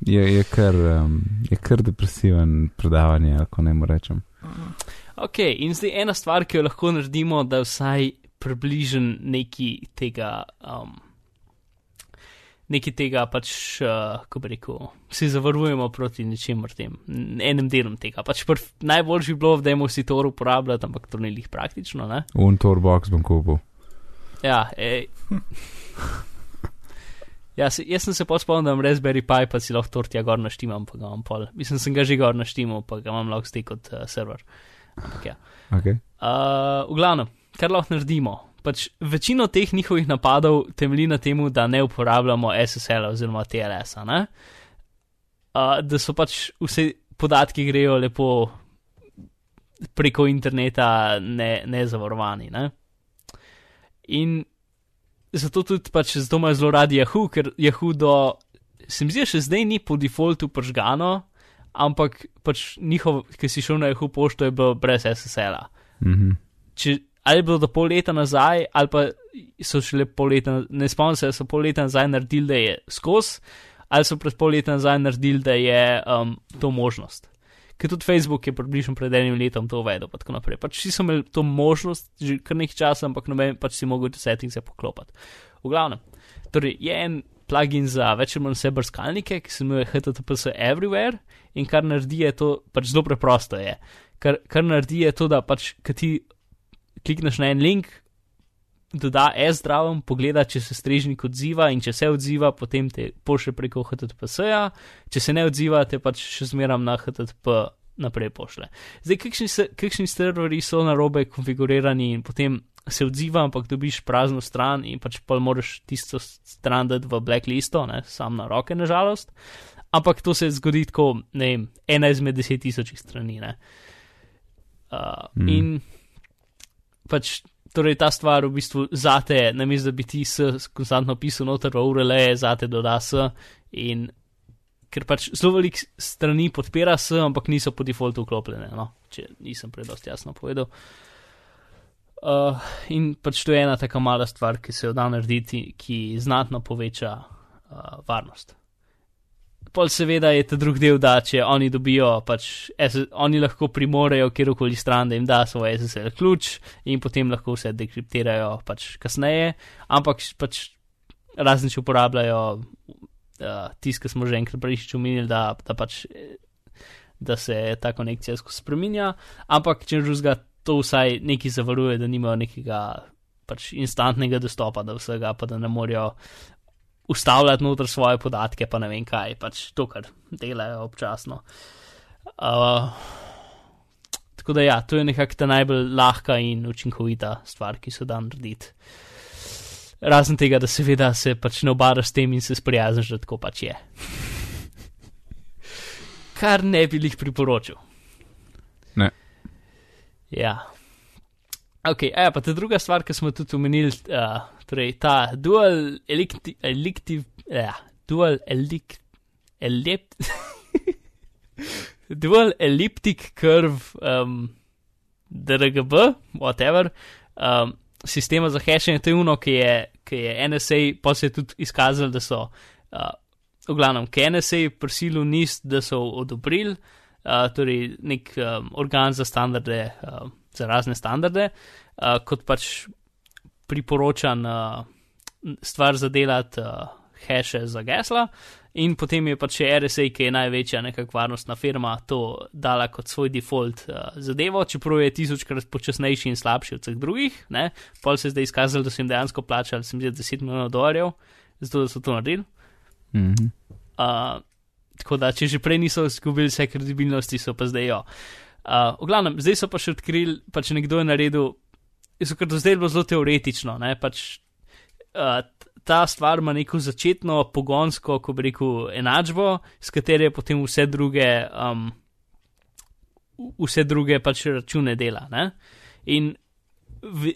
je, je, kar, um, je kar depresiven predavanje, ako ne mu rečem. Ok, in zdaj ena stvar, ki jo lahko naredimo, da vsaj približen neki tega. Um, Nekaj tega pač, uh, ko bi rekel, si zavarujemo proti ničemer tem, enem delom tega. Pač prv, najboljši bi bilo, da imamo si to uporabljati, ampak to ni lih praktično, ne? Un Torbox bom kupil. Ja, ej. Ja, se, jaz sem se pa spomnil, da imam Raspberry Pi, pa si lahko tortja gor naštimam, pa ga imam pol. Mislim, sem ga že gor naštimal, pa ga imam lahko stik kot uh, server. Ampak ja. Okay. Uh, v glavnem, kar lahko naredimo. Pač večino teh njihovih napadov temelji na tem, da ne uporabljamo SSL oziroma TLS. Uh, da so pač vse podatki grejo lepo preko interneta, ne, ne zavarovani. Ne? In zato tudi pač zato imajo zelo radi Yahoo, ker Yahoo do, se mi zdi, še zdaj ni po defaultu pržgano, ampak pač njihov, ki si šel na Yahoo pošto, je bilo brez SSL-a Mhm. če, ali je bilo do pol leta nazaj, ali pa so šele pol leta, ne spomnim se, da so pol leta nazaj naredili, da je skos, ali so pred pol leta nazaj naredili, da je um, to možnost. Ker tudi Facebook je približno pred enim letom to uvedel, pa tako naprej. Pač vsi so imeli to možnost že kar nekaj časa, ampak noben pač si mogel te settingse poklopiti. V glavnem, torej je en plugin za več ali manj vse brskalnike, ki se imenuje HTTPS Everywhere in kar naredi je to, pač zelo preprosto je. Kar, kar naredi je to, da pač, kad ti klikneš na en link, doda e-zdravem, pogleda, če se strežnik odziva in če se odziva, potem te pošlje preko HTTPS-ja, če se ne odziva, te pač še zmeram na HTTP naprej pošle. Zdaj, kakšni, se, kakšni serverji so na robe konfigurirani in potem se odziva, ampak dobiš prazno stran in pač pa moraš tisto stran dati v blacklisto, ne, sam na roke, nažalost. Ampak to se zgodi tako, ne vem, ena izmed deset tisočih strani. Ne. Uh, mm. In pač, torej ta stvar v bistvu zate, namesto da bi ti s konstantno pisal noter v URL, zate doda s in ker pač zelo velik strani podpira s, ampak niso po defaultu vklopljene, no, če nisem predosti jasno povedal. Uh, in pač to je ena taka mala stvar, ki se jo da narediti, ki znatno poveča uh, varnost. Pol seveda je ta drug del, da če oni dobijo, pač oni lahko primorejo kjerkoli stran, da jim da svoj SSL ključ in potem lahko vse dekriptirajo pač kasneje, ampak pač razen če uporabljajo uh, tisto, ki smo že enkrat prejšič omenili, da, da pač eh, da se ta konekcija skozi spreminja, ampak če drugega to vsaj neki zavaruje, da nimajo nekega pač instantnega dostopa do vsega, pa da ne morejo ustavljati noter svoje podatke, pa ne vem kaj, pač to, kar delajo občasno. Uh, tako da ja, to je nekako ta najbolj lahka in učinkovita stvar, ki se da narediti. Razen tega, da seveda se pač ne obaraš s tem in se sprijazniš, da tako pač je. Kar ne bi jih priporočil. Ne. Ja. Ok, a ja, pa ta druga stvar, ki smo tudi omenili, uh, torej ta dual elikti, eliktiv, ja, dual elik, elip, dual elliptic curve, um, DRGB, whatever, um, sistema za hashing, to je uno, ki je, ki je NSA, pa se je tudi izkazalo, da so, uh, v glavnem, ki je NSA prisilil NIST, da so odobrili, uh, torej nek um, organ za standarde, uh, za razne standarde, uh, kot pač priporočan uh, stvar za delati uh, hashe za gesla. In potem je pač še RSA, ki je največja nekakšna varnostna firma, to dala kot svoj default uh, zadevo, čeprav je tisočkrat počasnejši in slabši od vseh drugih. Ne? Pol se je zdaj izkazalo, da so jim dejansko plačali, sem videl, 10 milijonov dolarjev, zato da so to naredili. Mm -hmm. Uh, tako da, če že prej niso izgubili vse kredibilnosti, so pa zdaj jo. Uh, v glavnem, zdaj so pa še odkrili, pa če nekdo je naredil, so kar do zdaj bilo zelo teoretično, ne? pač uh, ta stvar ima neko začetno pogonsko, ko bi rekel, enačbo, s katero potem vse druge, um, vse druge pač račune dela. Ne? In v,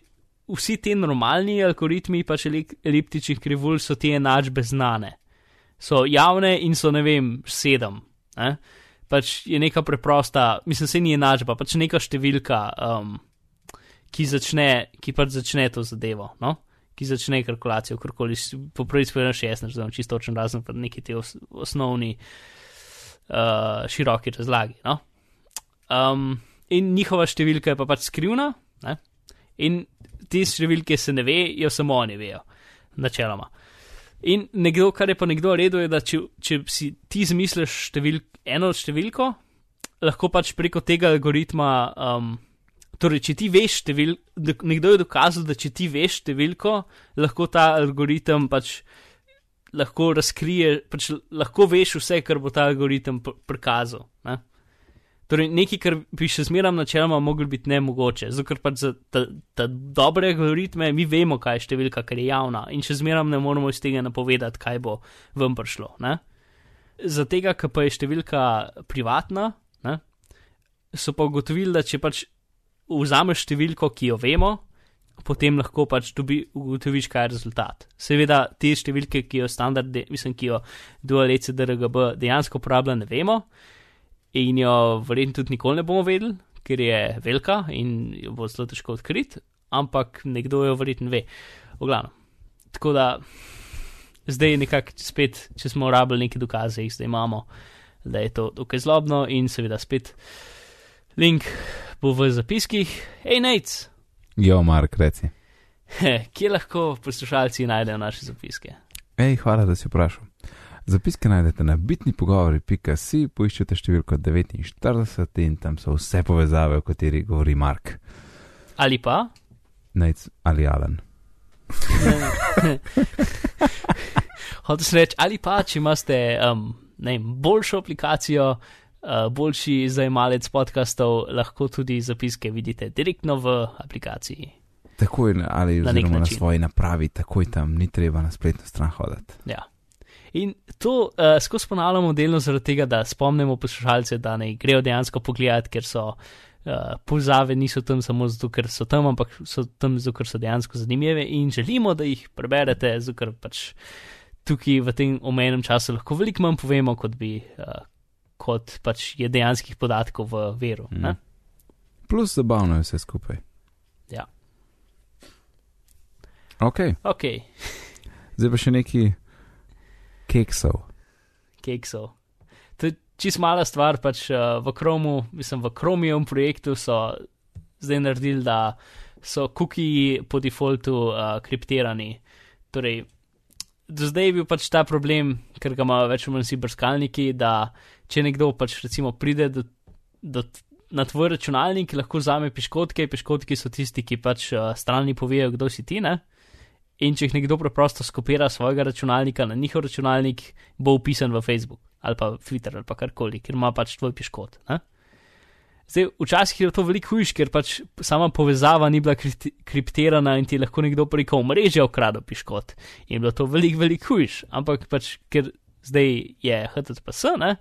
vsi ti normalni algoritmi, pač eliptičnih krivulj, so te enačbe znane. So javne in so, ne vem, sedem. Ne? Pač je neka preprosta, mislim, se ni enačba, pač neka številka, um, ki, začne, ki pač začne to zadevo. No? ki začne kalkulacijo, karkoli, popravi svoje šest, ne znam čisto točen razen, pa neki ti os, osnovni uh, široki razlagi. No? Um, in njihova številka je pa pač skrivna, ne? in te številke se ne ve, jo samo oni vejo, načeloma. In nekdo, kar je pa nekdo redo, je, da če, če si ti zmisliš števil, eno številko, lahko pač preko tega algoritma um, Torej, če ti veš številko, nekdo je dokazal, da če ti veš številko, lahko ta algoritem pač lahko razkrije, pač lahko veš vse, kar bo ta algoritem pr prikazal. Ne? Torej, nekaj, kar bi še zmeraj načeloma moglo biti nemogoče, zato ker pač za ta, ta dobre algoritme mi vemo, kaj je številka, ker je javna in še zmeraj ne moramo iz tega napovedati, kaj bo ven prišlo. Ne? Za tega, ker pa je številka privatna, ne? so pa ugotovili, da če pač vzameš številko, ki jo vemo, potem lahko pač dobi, ugotoviš, kaj je rezultat. Seveda, te številke, ki jo standard, mislim, ki jo dualece DRGB dejansko uporablja, ne vemo in jo verjetno tudi nikoli ne bomo vedeli, ker je velika in jo bo zelo težko odkriti, ampak nekdo jo verjetno ve. V glavnem. Tako da zdaj je nekako spet, če smo rabili neke dokaze, jih zdaj imamo, da je to dokaj zlobno in seveda spet link bo v zapiskih. Hej, Nec! Jo, Mark, reci. Kje lahko poslušalci najdejo naše zapiske? Hej, hvala, da si vprašal. Zapiske najdete na bitni pogovori.si, poiščete številko 49 in tam so vse povezave, o kateri govori Mark. Ali pa? Nec ali Alan. Hoče se reči, ali pa, če imate um, ne, boljšo aplikacijo, uh, boljši zajemalec podkastov, lahko tudi zapiske vidite direktno v aplikaciji. Takoj ali na, na svoji napravi, takoj tam, ni treba na spletno stran hoditi. Ja. In to uh, skozi ponavljamo delno zaradi tega, da spomnimo poslušalce, da ne grejo dejansko pogledati, ker so uh, povzave niso tam samo zato, ker so tam, ampak so tam zato, ker so dejansko zanimive in želimo, da jih preberete, zato ker pač tukaj v tem omenjenem času lahko veliko manj povemo, kot bi uh, kot pač je dejanskih podatkov v veru. Mm. Plus zabavno je vse skupaj. Ja. Ok. okay. Zdaj pa še neki keksov. Keksov. To je čist mala stvar, pač uh, v Chromu, mislim, v Chromium projektu so zdaj naredili, da so cookie po defaultu uh, kriptirani. Torej, do zdaj je bil pač ta problem, ker ga imajo več ali manj vsi brskalniki, da če nekdo pač recimo pride do, do, na tvoj računalnik, lahko vzame piškotke, piškotki so tisti, ki pač uh, strani povejo, kdo si ti, ne? In če jih nekdo preprosto skopira svojega računalnika na njihov računalnik, bo upisan v Facebook ali pa Twitter ali pa karkoli, ker ima pač tvoj piškot. Ne? Zdaj, včasih je to veliko hujš, ker pač sama povezava ni bila kriptirana in ti lahko nekdo preko mreže ukradel piškot. In bilo to veliko, veliko hujš. Ampak pač, ker zdaj je HTTPS, ne,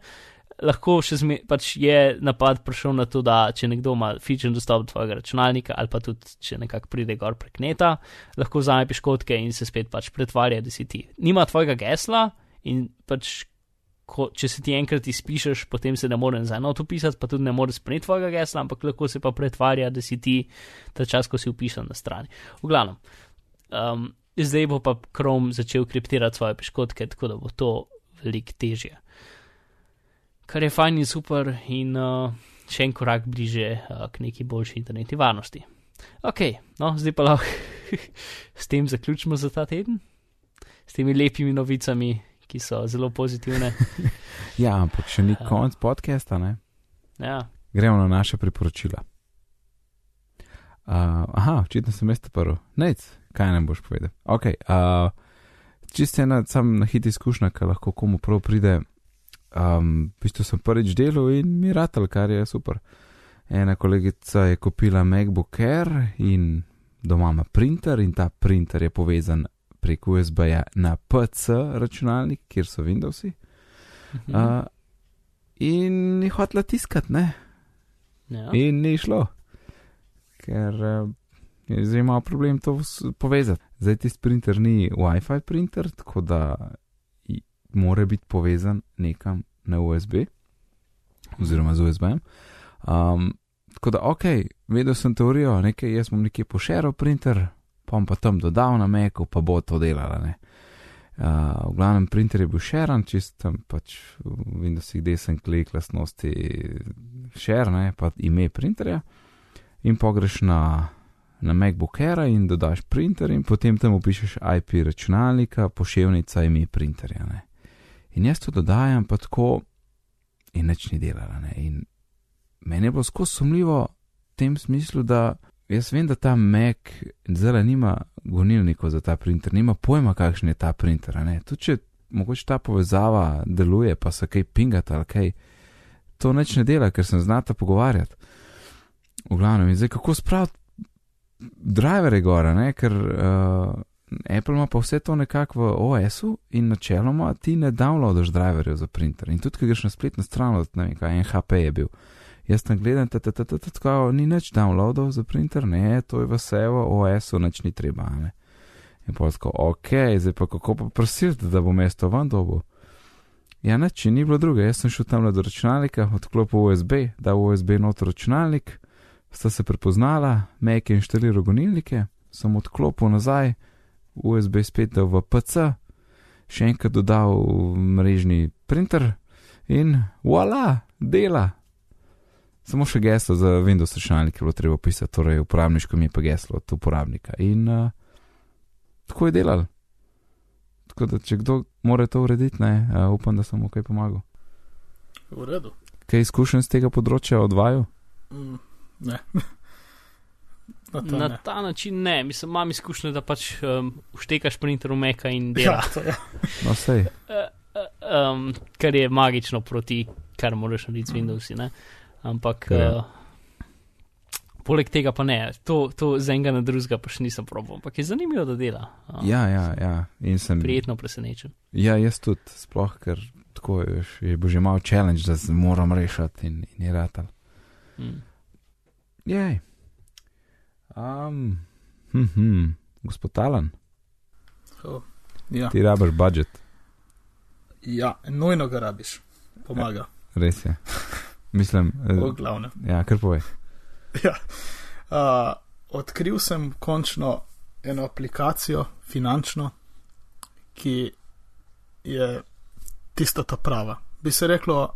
lahko še zmeraj pač je napad prišel na to, da če nekdo ima fičen dostop do tvojega računalnika ali pa tudi če nekako pride gor prek neta, lahko vzame piškotke in se spet pač pretvarja, da si ti. Nima tvojega gesla in pač ko, če se ti enkrat izpišeš, potem se ne more nazaj not upisati, pa tudi ne moreš spremeniti tvojega gesla, ampak lahko se pa pretvarja, da si ti ta čas, ko si upisan na strani. V glavnem, um, zdaj bo pa Chrome začel kriptirati svoje piškotke, tako da bo to veliko težje. Kar je fajn in super, in uh, še en korak bliže uh, k neki boljši internetni varnosti. Ok, no, zdaj pa lahko s tem zaključimo za ta teden, s temi lepimi novicami, ki so zelo pozitivne. Ja, ampak še ni konc podcasta, ne? Ja, Gremo na naše priporočila. Uh, aha, očitno sem jaz prvi. Nec, kaj nam boš povedal? Ok, uh, čisto ena sam na hit izkušnja, ki lahko komu prav pride. Um, v bistvu sem prvič delal in mi ratal, kar je super. Ena kolegica je kupila MacBook Air in doma ima printer in ta printer je povezan prek USB-ja na PC računalnik, kjer so Windowsi. mhm. Uh, in je hotela tiskati, ne? ja. In ni šlo, ker uh, je zdaj imel problem to povezati. Zdaj ti printer ni WiFi printer, tako da mora biti povezan nekam na USB, oziroma z USB-jem. Um, tako da, ok, vedel sem teorijo, nekaj jaz bom nekje pošeral printer, pa bom pa tam dodal na Meku, pa bo to delala. Ne? Uh, v glavnem printer je bil šeran, čist tam pač v Windowsih desen klik, lastnosti share, ne, pa ime printerja. In pogreš na, na MacBook Air in dodaš printer, in potem tam upišeš IP računalnika, pošiljnica ime printerja. Ne. In jaz to dodajam, pa tako, in nič ni delala. Ne. In meni je bilo skozi sumljivo v tem smislu, da jaz vem, da ta Mac zelo nima gonilnikov za ta printer, nima pojma, kakšen je ta printer. Tudi če mogoče ta povezava deluje, pa se kaj pingata ali kaj, to nič ne dela, ker sem znata pogovarjati. V glavnem, in zdaj kako spraviti drivere gora, ne? ker uh, Apple ima pa vse to nekako v OS-u in načeloma ti ne downloadaš driverjev za printer. In tudi, ko greš na spletno stran, ne vem, kaj NHP je bil. Jaz tam gledam, da tako ni nič downloadov za printer, ne, to je v OS-u, nič ni treba. Ne? In pa tako, ok, zdaj pa kako pa prositi, da bo mesto van dobo. Ja, nič, ni bilo druge, jaz sem šel tam do računalnika, odklopil USB, dal USB noter računalnik, sta se prepoznala, Mac je inštaliral gonilnike, sem odklopil nazaj, USB spet dal v PC, še enkrat dodal mrežni printer in voilà, dela. Samo še geslo za Windows računalnik je bilo treba pisati, torej uporabniško mi je pa geslo od uporabnika. In uh, tako je delal. Tako da, če kdo more to urediti, ne, uh, upam, da sem mu kaj pomagal. V redu. Kaj izkušenj z tega področja odvaju? Mm, ne. Na to Na ne. ta način ne, mislim, imam izkušnjo, da pač um, uštekaš printer v meka in Ja, dela. to je. No, sej. um, kar je magično proti, kar moraš narediti z Windowsi. Ne? Ampak Ja. uh, poleg tega pa ne, to, to z enega na drugega pa še nisem probil, ampak je zanimivo, da dela. Uh, Ja, ja, ja. In sem. Prijetno presenečen. Ja, jaz tudi, sploh, ker tako je, je bo že malo challenge, da se moram rešiti in, in je ratal. Mm. Jej. Um, hm, hm. Gospod Talan, Oh, ja. ti rabiš budžet, ja, nujno ga rabiš. Pomaga. res je. Mislim, V eh, glavnem. ja, kar povej. Ja. Uh, odkril sem končno eno aplikacijo, finančno, ki je tista ta prava. Bi se reklo,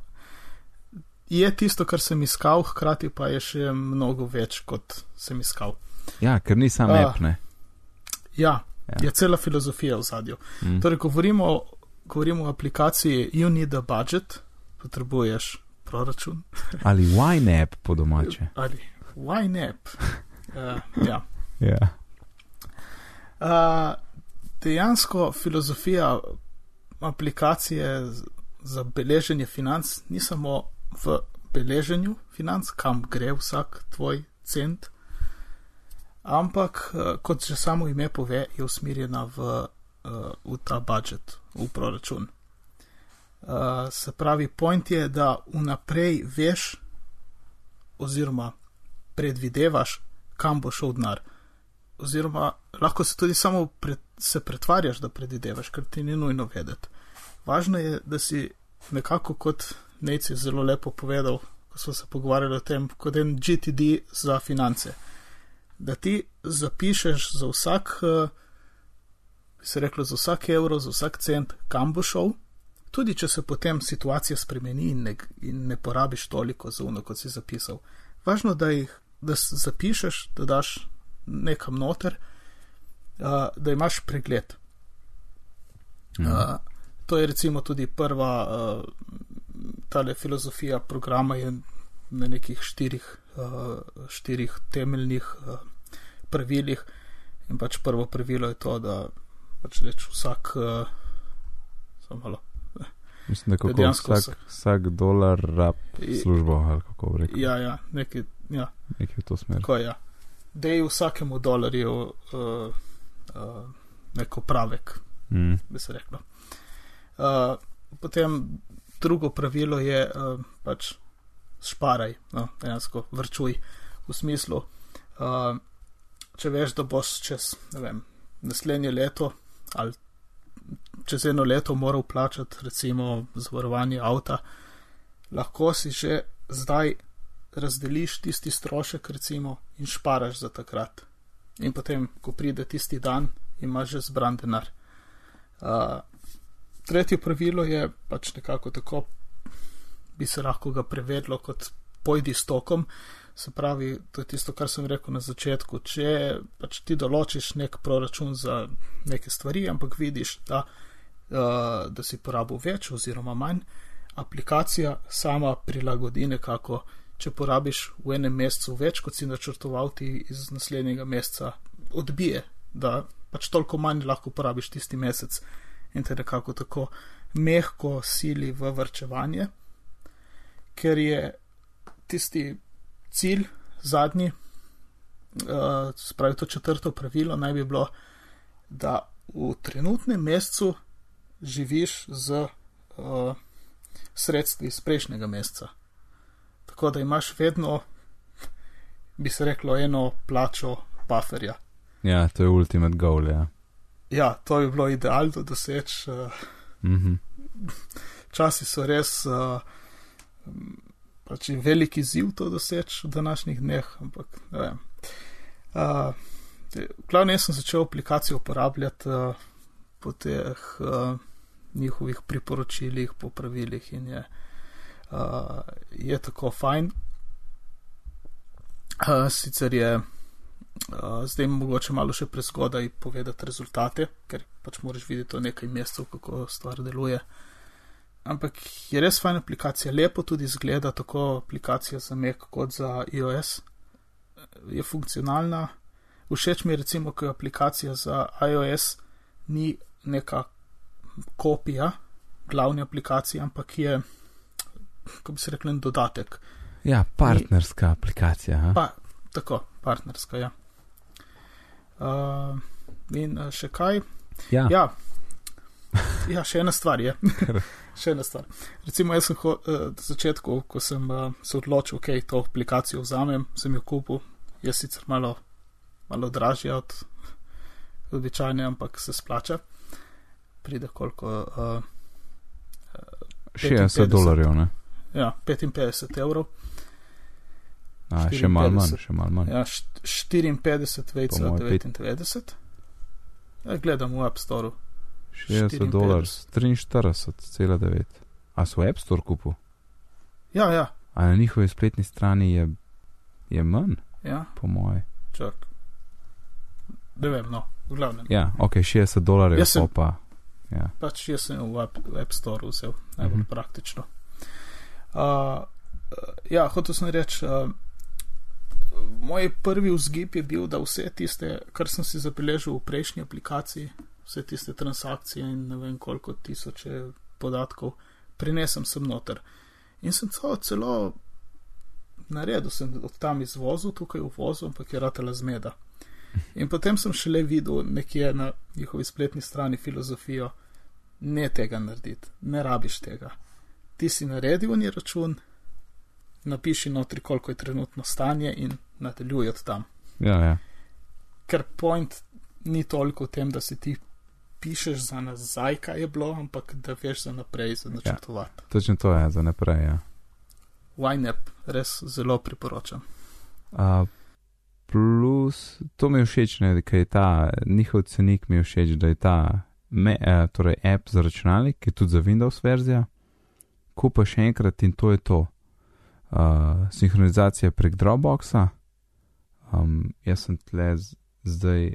je tisto, kar sem iskal, hkrati pa je še mnogo več, kot sem iskal. Ja, ker ni sam Ah. app, ne. Ja, Ja. je cela filozofija v zadju. Mm. Torej, govorimo, govorimo o aplikaciji You Need a Budget, potrebuješ proračun. Ali wine app po domače. Ali YNAB. Uh, ja. Ja. Uh, dejansko filozofija aplikacije za beleženje financ ni samo v beleženju financ, kam gre vsak tvoj cent, ampak, uh, kot že samo ime pove, je usmerjena v, uh, v ta budžet, v proračun. Uh, se pravi, point je, da vnaprej veš, oziroma predvidevaš, kam bo šel denar. Oziroma, lahko se tudi samo pred, se pretvarjaš, da predvidevaš, ker ti ni nujno vedeti. Važno je, da si nekako kot Nec je zelo lepo povedal, ko smo se pogovarjali o tem, kot en GTD za finance. Da ti zapišeš za vsak, eh, bi se reklo, za vsak evro, za vsak cent, kam bo šel, tudi če se potem situacija spremeni in ne, in ne porabiš toliko za uno, kot si zapisal. Važno, da jih da zapišeš, da daš nekam noter, uh, da imaš pregled. Mhm. Uh, to je recimo tudi prva, tale filozofija programa je na nekih štirih, štirih temeljnih uh, pravilih. In pač prvo pravilo je to, da pač reč vsak, uh, samo malo. Mislim, da kako dejansko vsak, vsak- vsak dolar rab službo, ali kako bi rekel. Ja, ja, nekaj, ja, Nekaj v to smer. tako je. Ja. Dej vsakemu dolarju uh, uh, neko pravek, Mm. bi se reklo. Uh, potem drugo pravilo je uh, pač šparaj, no, dejansko vrčuj v smislu, uh, če veš, da boš čez vem, naslednje leto ali čez eno leto moral plačati recimo zavarovanje avta, lahko si že zdaj razdeliš tisti strošek recimo in šparaš za takrat. In potem, ko pride tisti dan, imaš že zbran denar. Uh, tretje pravilo je pač nekako tako, bi se lahko ga prevedlo kot pojdi s tokom. Se pravi, to je tisto, kar sem rekel na začetku. Če pač ti določiš nek proračun za neke stvari, ampak vidiš, da, uh, da si porabil več oziroma manj, aplikacija sama prilagodi nekako. Če porabiš v enem mesecu več, kot si načrtoval, ti iz naslednjega meseca odbije, da pač toliko manj lahko porabiš tisti mesec in te nekako tako mehko sili v vrčevanje, ker je tisti cilj, zadnji, uh, spravi to četrto pravilo, naj bi bilo, da v trenutnem mesecu živiš z uh, sredstvi iz prejšnjega meseca. Tako da imaš vedno, bi se reklo, eno plačo bufferja. Ja, to je ultimate goal, ja. Ja, to bi bilo idealno doseči. Uh, Mhm. časi so res uh, pač je veliki ziv to doseči v današnjih dneh, ampak ne vem. Uh, Glavno, jaz sem začel aplikacijo uporabljati uh, po teh uh, njihovih priporočilih, po pravilih in je, uh, je tako fajn. Uh, sicer je uh, zdaj mogoče malo še prezgodaj povedati rezultate, ker pač moraš videti to nekaj mesecev, kako stvar deluje. Ampak je res fajn aplikacija, lepo tudi izgleda, tako aplikacija za Mac kot za iOS. Je funkcionalna. Všeč mi je recimo, ko je aplikacija za iOS ni neka kopija glavne aplikacije, ampak je, kako bi se rekel, dodatek. Ja, partnerska aplikacija. Ha? Pa, tako, partnerska, ja. Uh, in uh, še kaj? Ja, Ja. Ja, še ena stvar je. Še ena stvar. Recimo, jaz sem ho, uh, na začetku, ko sem uh, se odločil, ok, to aplikacijo vzamem, sem jo kupil. Je sicer malo, malo dražja od običajne, ampak se splača. Pride koliko. Uh, 60 55. dolarjev, ne? ja, 55 evrov. A, še malo manj, 54. še malo manj. Ja, št- 54 Po vejca moje pet- 99. Ja, gledam v App Store. 60 dolarjev, 43,9. A so v App Store kupil? Ja, ja, A na njihovi spletni strani je, je manj, ja, po moje. čak. Ne vem, no, v glavnem. Ja, ok, 60 dolarjev, Jaz sem- pa. Ja. Pač jaz sem v App, v App Store vzel, najbolj Mhm. mhm. praktično. Uh, ja, hotel sem reči, uh, moj prvi vzgib je bil, da vse tiste, kar sem si zabeležil v prejšnji aplikaciji, vse tiste transakcije in ne vem koliko tisoče podatkov, prinesem sem noter. In sem celo, celo naredil, sem od tam izvozil, tukaj uvozil, ampak je ratela zmeda. In potem sem šele videl nekje na njihovi spletni strani filozofijo, ne tega narediti, ne rabiš tega. Ti si naredil ni račun, napiši notri, koliko je trenutno stanje in nadaljuj od tam. Ja, ja. Ker point ni toliko v tem, da si ti pišeš za nazaj, kaj je bilo, ampak da veš za naprej, za načrtovati. Točno to je, za naprej. Ja. YNAB, res zelo priporočam. Uh, plus, to mi je všeč, ne, da je ta njihov cenik mi je všeč, da je ta me, uh, torej app za računalnik, ki je tudi za Windows verzija. Kupa še enkrat in to je to. Uh, sinhronizacija prek Dropboxa. Um, jaz sem tle z, zdaj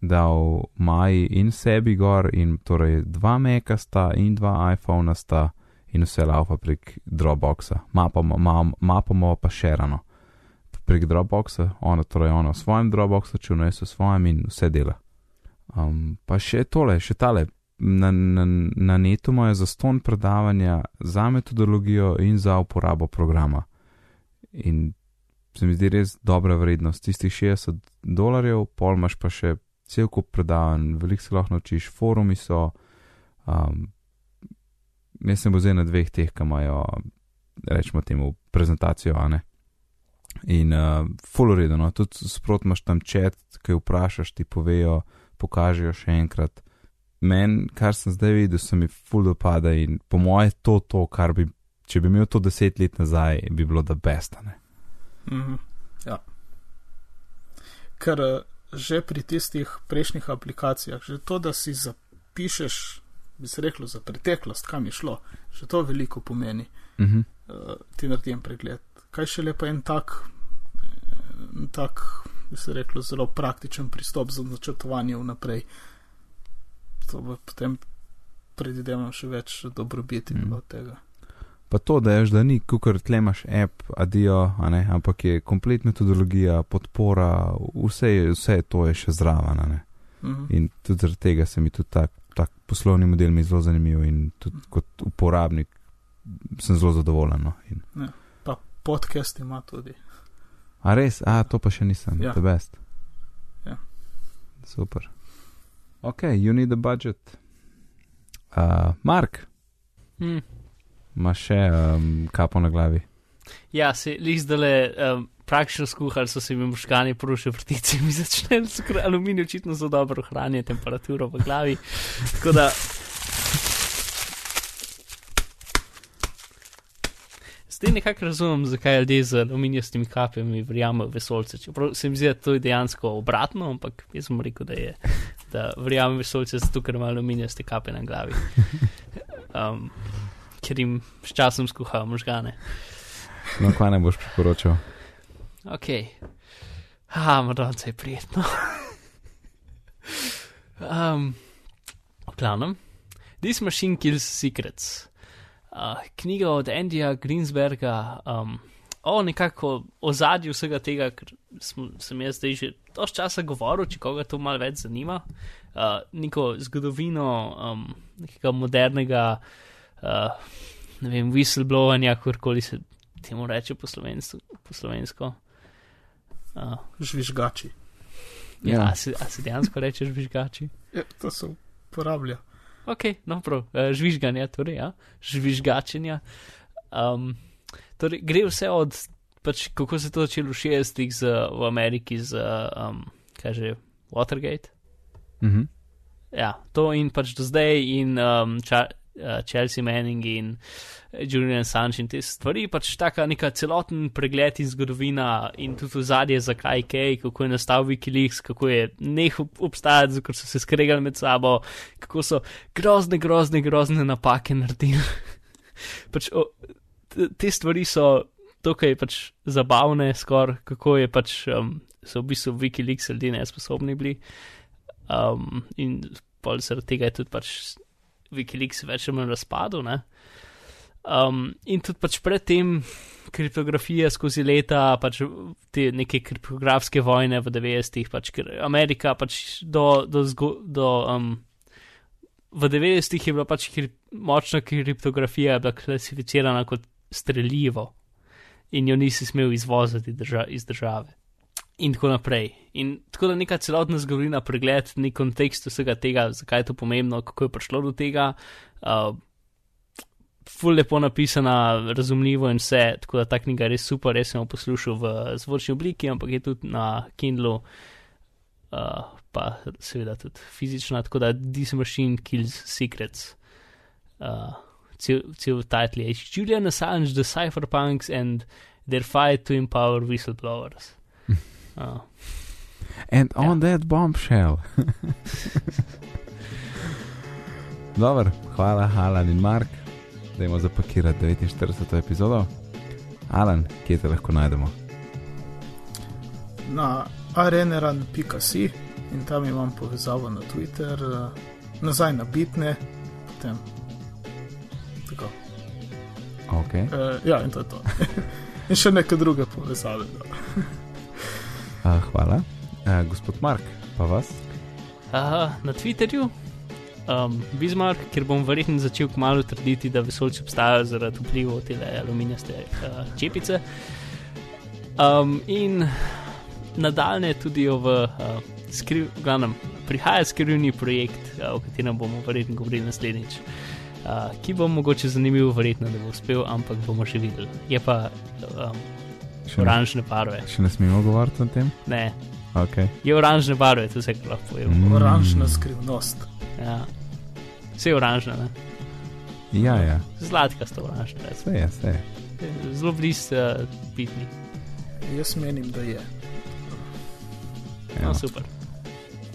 dal Maji in sebi gor, in torej dva Meka sta in dva iPhona sta in vse laupa prek Dropboxa, mapamo, mapamo pa še rano. Prek Dropboxa, ona torej ona v svojem Dropboxu, če vnese v svojem in vse dela. Um, pa še tole, še tale. Na, na, na netu imajo za ston predavanja za metodologijo in za uporabo programa. In se mi zdi res dobra vrednost. Tistih 60 dolarjev, pol imaš pa še cel kup predavanj, veliko se lahko naučiš, forumi so. Um, jaz sem bil zdaj na dveh teh, ki imajo, rečemo temu, prezentacijo, a ne. In uh, full uredu, no, tudi sprot imaš tam čet, ki vprašaš, ti povejo, pokažejo še enkrat. Men, kar sem zdaj videl, se mi full dopada in po moje to, to, kar bi, če bi imel to deset let nazaj, bi bilo da bestane. Mm -hmm. Ja. Ker uh, že pri tistih prejšnjih aplikacijah, že to, da si zapišeš, bi se reklo, za preteklost, kam je šlo, že to veliko pomeni. Mm -hmm. uh, ti naredim pregled. Kaj še lepa en tak, en tak, bi se reklo, zelo praktičen pristop za načrtovanje vnaprej. To bo potem predvidevam še več dobrobiti mm od tega. Pa to, da je že da ni, kukar tle imaš app, adijo, ampak je komplet metodologija, podpora, vse, vse to je še zraven. Mm -hmm. In tudi zaradi tega se mi tudi tak, tak poslovni model mi zelo zanimiv in tudi kot uporabnik sem zelo zadovoljen. No. In... Ja, pa podcast ima tudi. A res, a to pa še nisem, ja. the best. Ja. Super. Ok, you need a budget. Uh, Mark. Hmm. Ma še um, kapo na glavi. Ja, se jih zdaj le um, praktično skuhali, so se jim možgani porušili vrtice in začeli s aluminijem očitno zelo dobro ohranjati temperaturo v glavi. Tako da. Zdaj nekako razumem, zakaj ljudje z aluminijastimi kapljami verjamejo v vesolce. Čeprav se mi zdi, da to je dejansko obratno, ampak jaz sem rekel, da je, da verjamem v vesolce zato, ker ima aluminijaste kape na glavi. Um, ker jim s časom skuhajo možgane. No, kaj ne boš priporočal? Ok. Ha, morda se je prijetno. um, Planom. This Machine Kills Secrets. Uh, knjiga od Andija Greensberga um, o nekako ozadju vsega tega, ker smo, sem jaz zdaj že dosti časa govoril, če koga to malo več zanima. Uh, neko zgodovino um, nekega modernega uh, ne vem, whistleblowanja, kakorkoli se temu reče po, po slovensko. Uh. Žvižgači. Ja, ja. A, se, a se dejansko reče žvižgači? Ja, to se uporablja. Ok, no, prav, uh, žvižganje, torej, ja, žvižgačenja. Um, torej, gre vse od, pač, kako se je to začelo v 60-ih v Ameriki z, um, kaj že, Watergate. Mhm. Ja, to in pač do zdaj in um, ča, uh, Chelsea Manning in Julian Assange in te stvari, pač taka neka celoten pregled in zgodovina in tudi zadje, zakaj kaj, kako je nastal Wikileaks, kako je neh obstajati, ker so se skregali med sabo, kako so grozne, grozne, grozne napake naredili. pač, o, te stvari so tukaj pač zabavne, skoraj kako je pač um, so v bistvu Wikileaks ljudje nesposobni bili. Um, in zaradi tega je tudi pač Wikileaks več ali manj razpadel. Um, in tudi pač predtem kriptografija skozi leta, pač te neke kriptografske vojne v 90-ih, pač ker Amerika pač do. do, zgo, do um, v 90-ih je bila pač krip, močna kriptografija, bila klasificirana kot streljivo in jo nisi smel izvoziti drža, iz države. In tako naprej. In tako da neka celotna zgodovina, pregled, nek kontekst vsega tega, zakaj je to pomembno, kako je prišlo do tega, uh, ful lepo napisana, razumljivo in vse, tako da ta knjiga je res super, res sem jo poslušal v zvočni obliki, ampak je tudi na Kindlu, uh, pa seveda tudi fizična, tako da This Machine Kills Secrets. Uh, cel, cel title je Julian Assange, the cypherpunks and their fight to empower whistleblowers. Uh, And on Ja. that bombshell. Dobro, hvala, Alan in Mark, da imamo zapakirati 49. epizodo. Alan, kje te lahko najdemo? Na areneran.si in tam imam povezavo na Twitter, eh, nazaj na bitne, potem. Tako. Okay. Uh, ja, in to je to. in še neke druge povezave. Uh, hvala. Uh, gospod Mark, pa vas? uh, na Twitterju, um, Bismarck, ker bom verjetno začel kmalo trditi, da vesoljci obstajajo zaradi vplivov te aluminijaste uh, čepice. Um, in nadaljne tudi v uh, skriv, glavnem, prihaja skrivni projekt, uh, o katerem bomo verjetno govorili naslednjič. Uh, ki bo mogoče zanimiv, verjetno da bo uspel, ampak bomo še videli. Je pa um, Še ne, oranžne barve. še ne smemo govoriti o tem? Ne, Okay. je oranžne barve, to se lahko povem. Mm. Oranžna skrivnost. Ja. Vse je oranžno, ne? Ja, ja, zlatka sta oranžna, vse je, vse je. zelo blizu uh, pitni. Jaz menim, da je. Ja. No, super.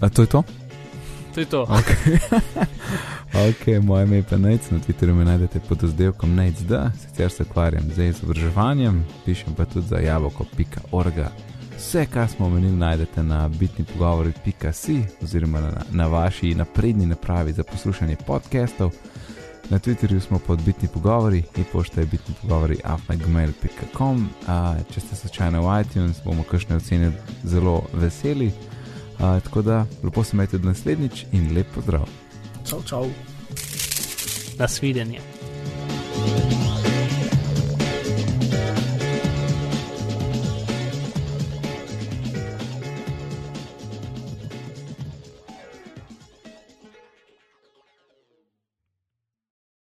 A to je to? To je to. Ok, okay moje ime je pa Nec, na Twitterju me najdete pod oddelkom NECD, sicer se ukvarjam z izobraževanjem, pišem pa tudi za jabolko.org. Vse, kar smo omenili, najdete na bitni pogovori.si oziroma na, na vaši napredni napravi za poslušanje podcastov. Na Twitterju smo pod bitni pogovori in pošta je bitni pogovori afnagmail.com. Če ste slučajno v iTunes, bomo kakšne ocene zelo veseli. A, tako da lepo se imejte do naslednjič in lep pozdrav. Čau, čau. Nasvidenje. thank you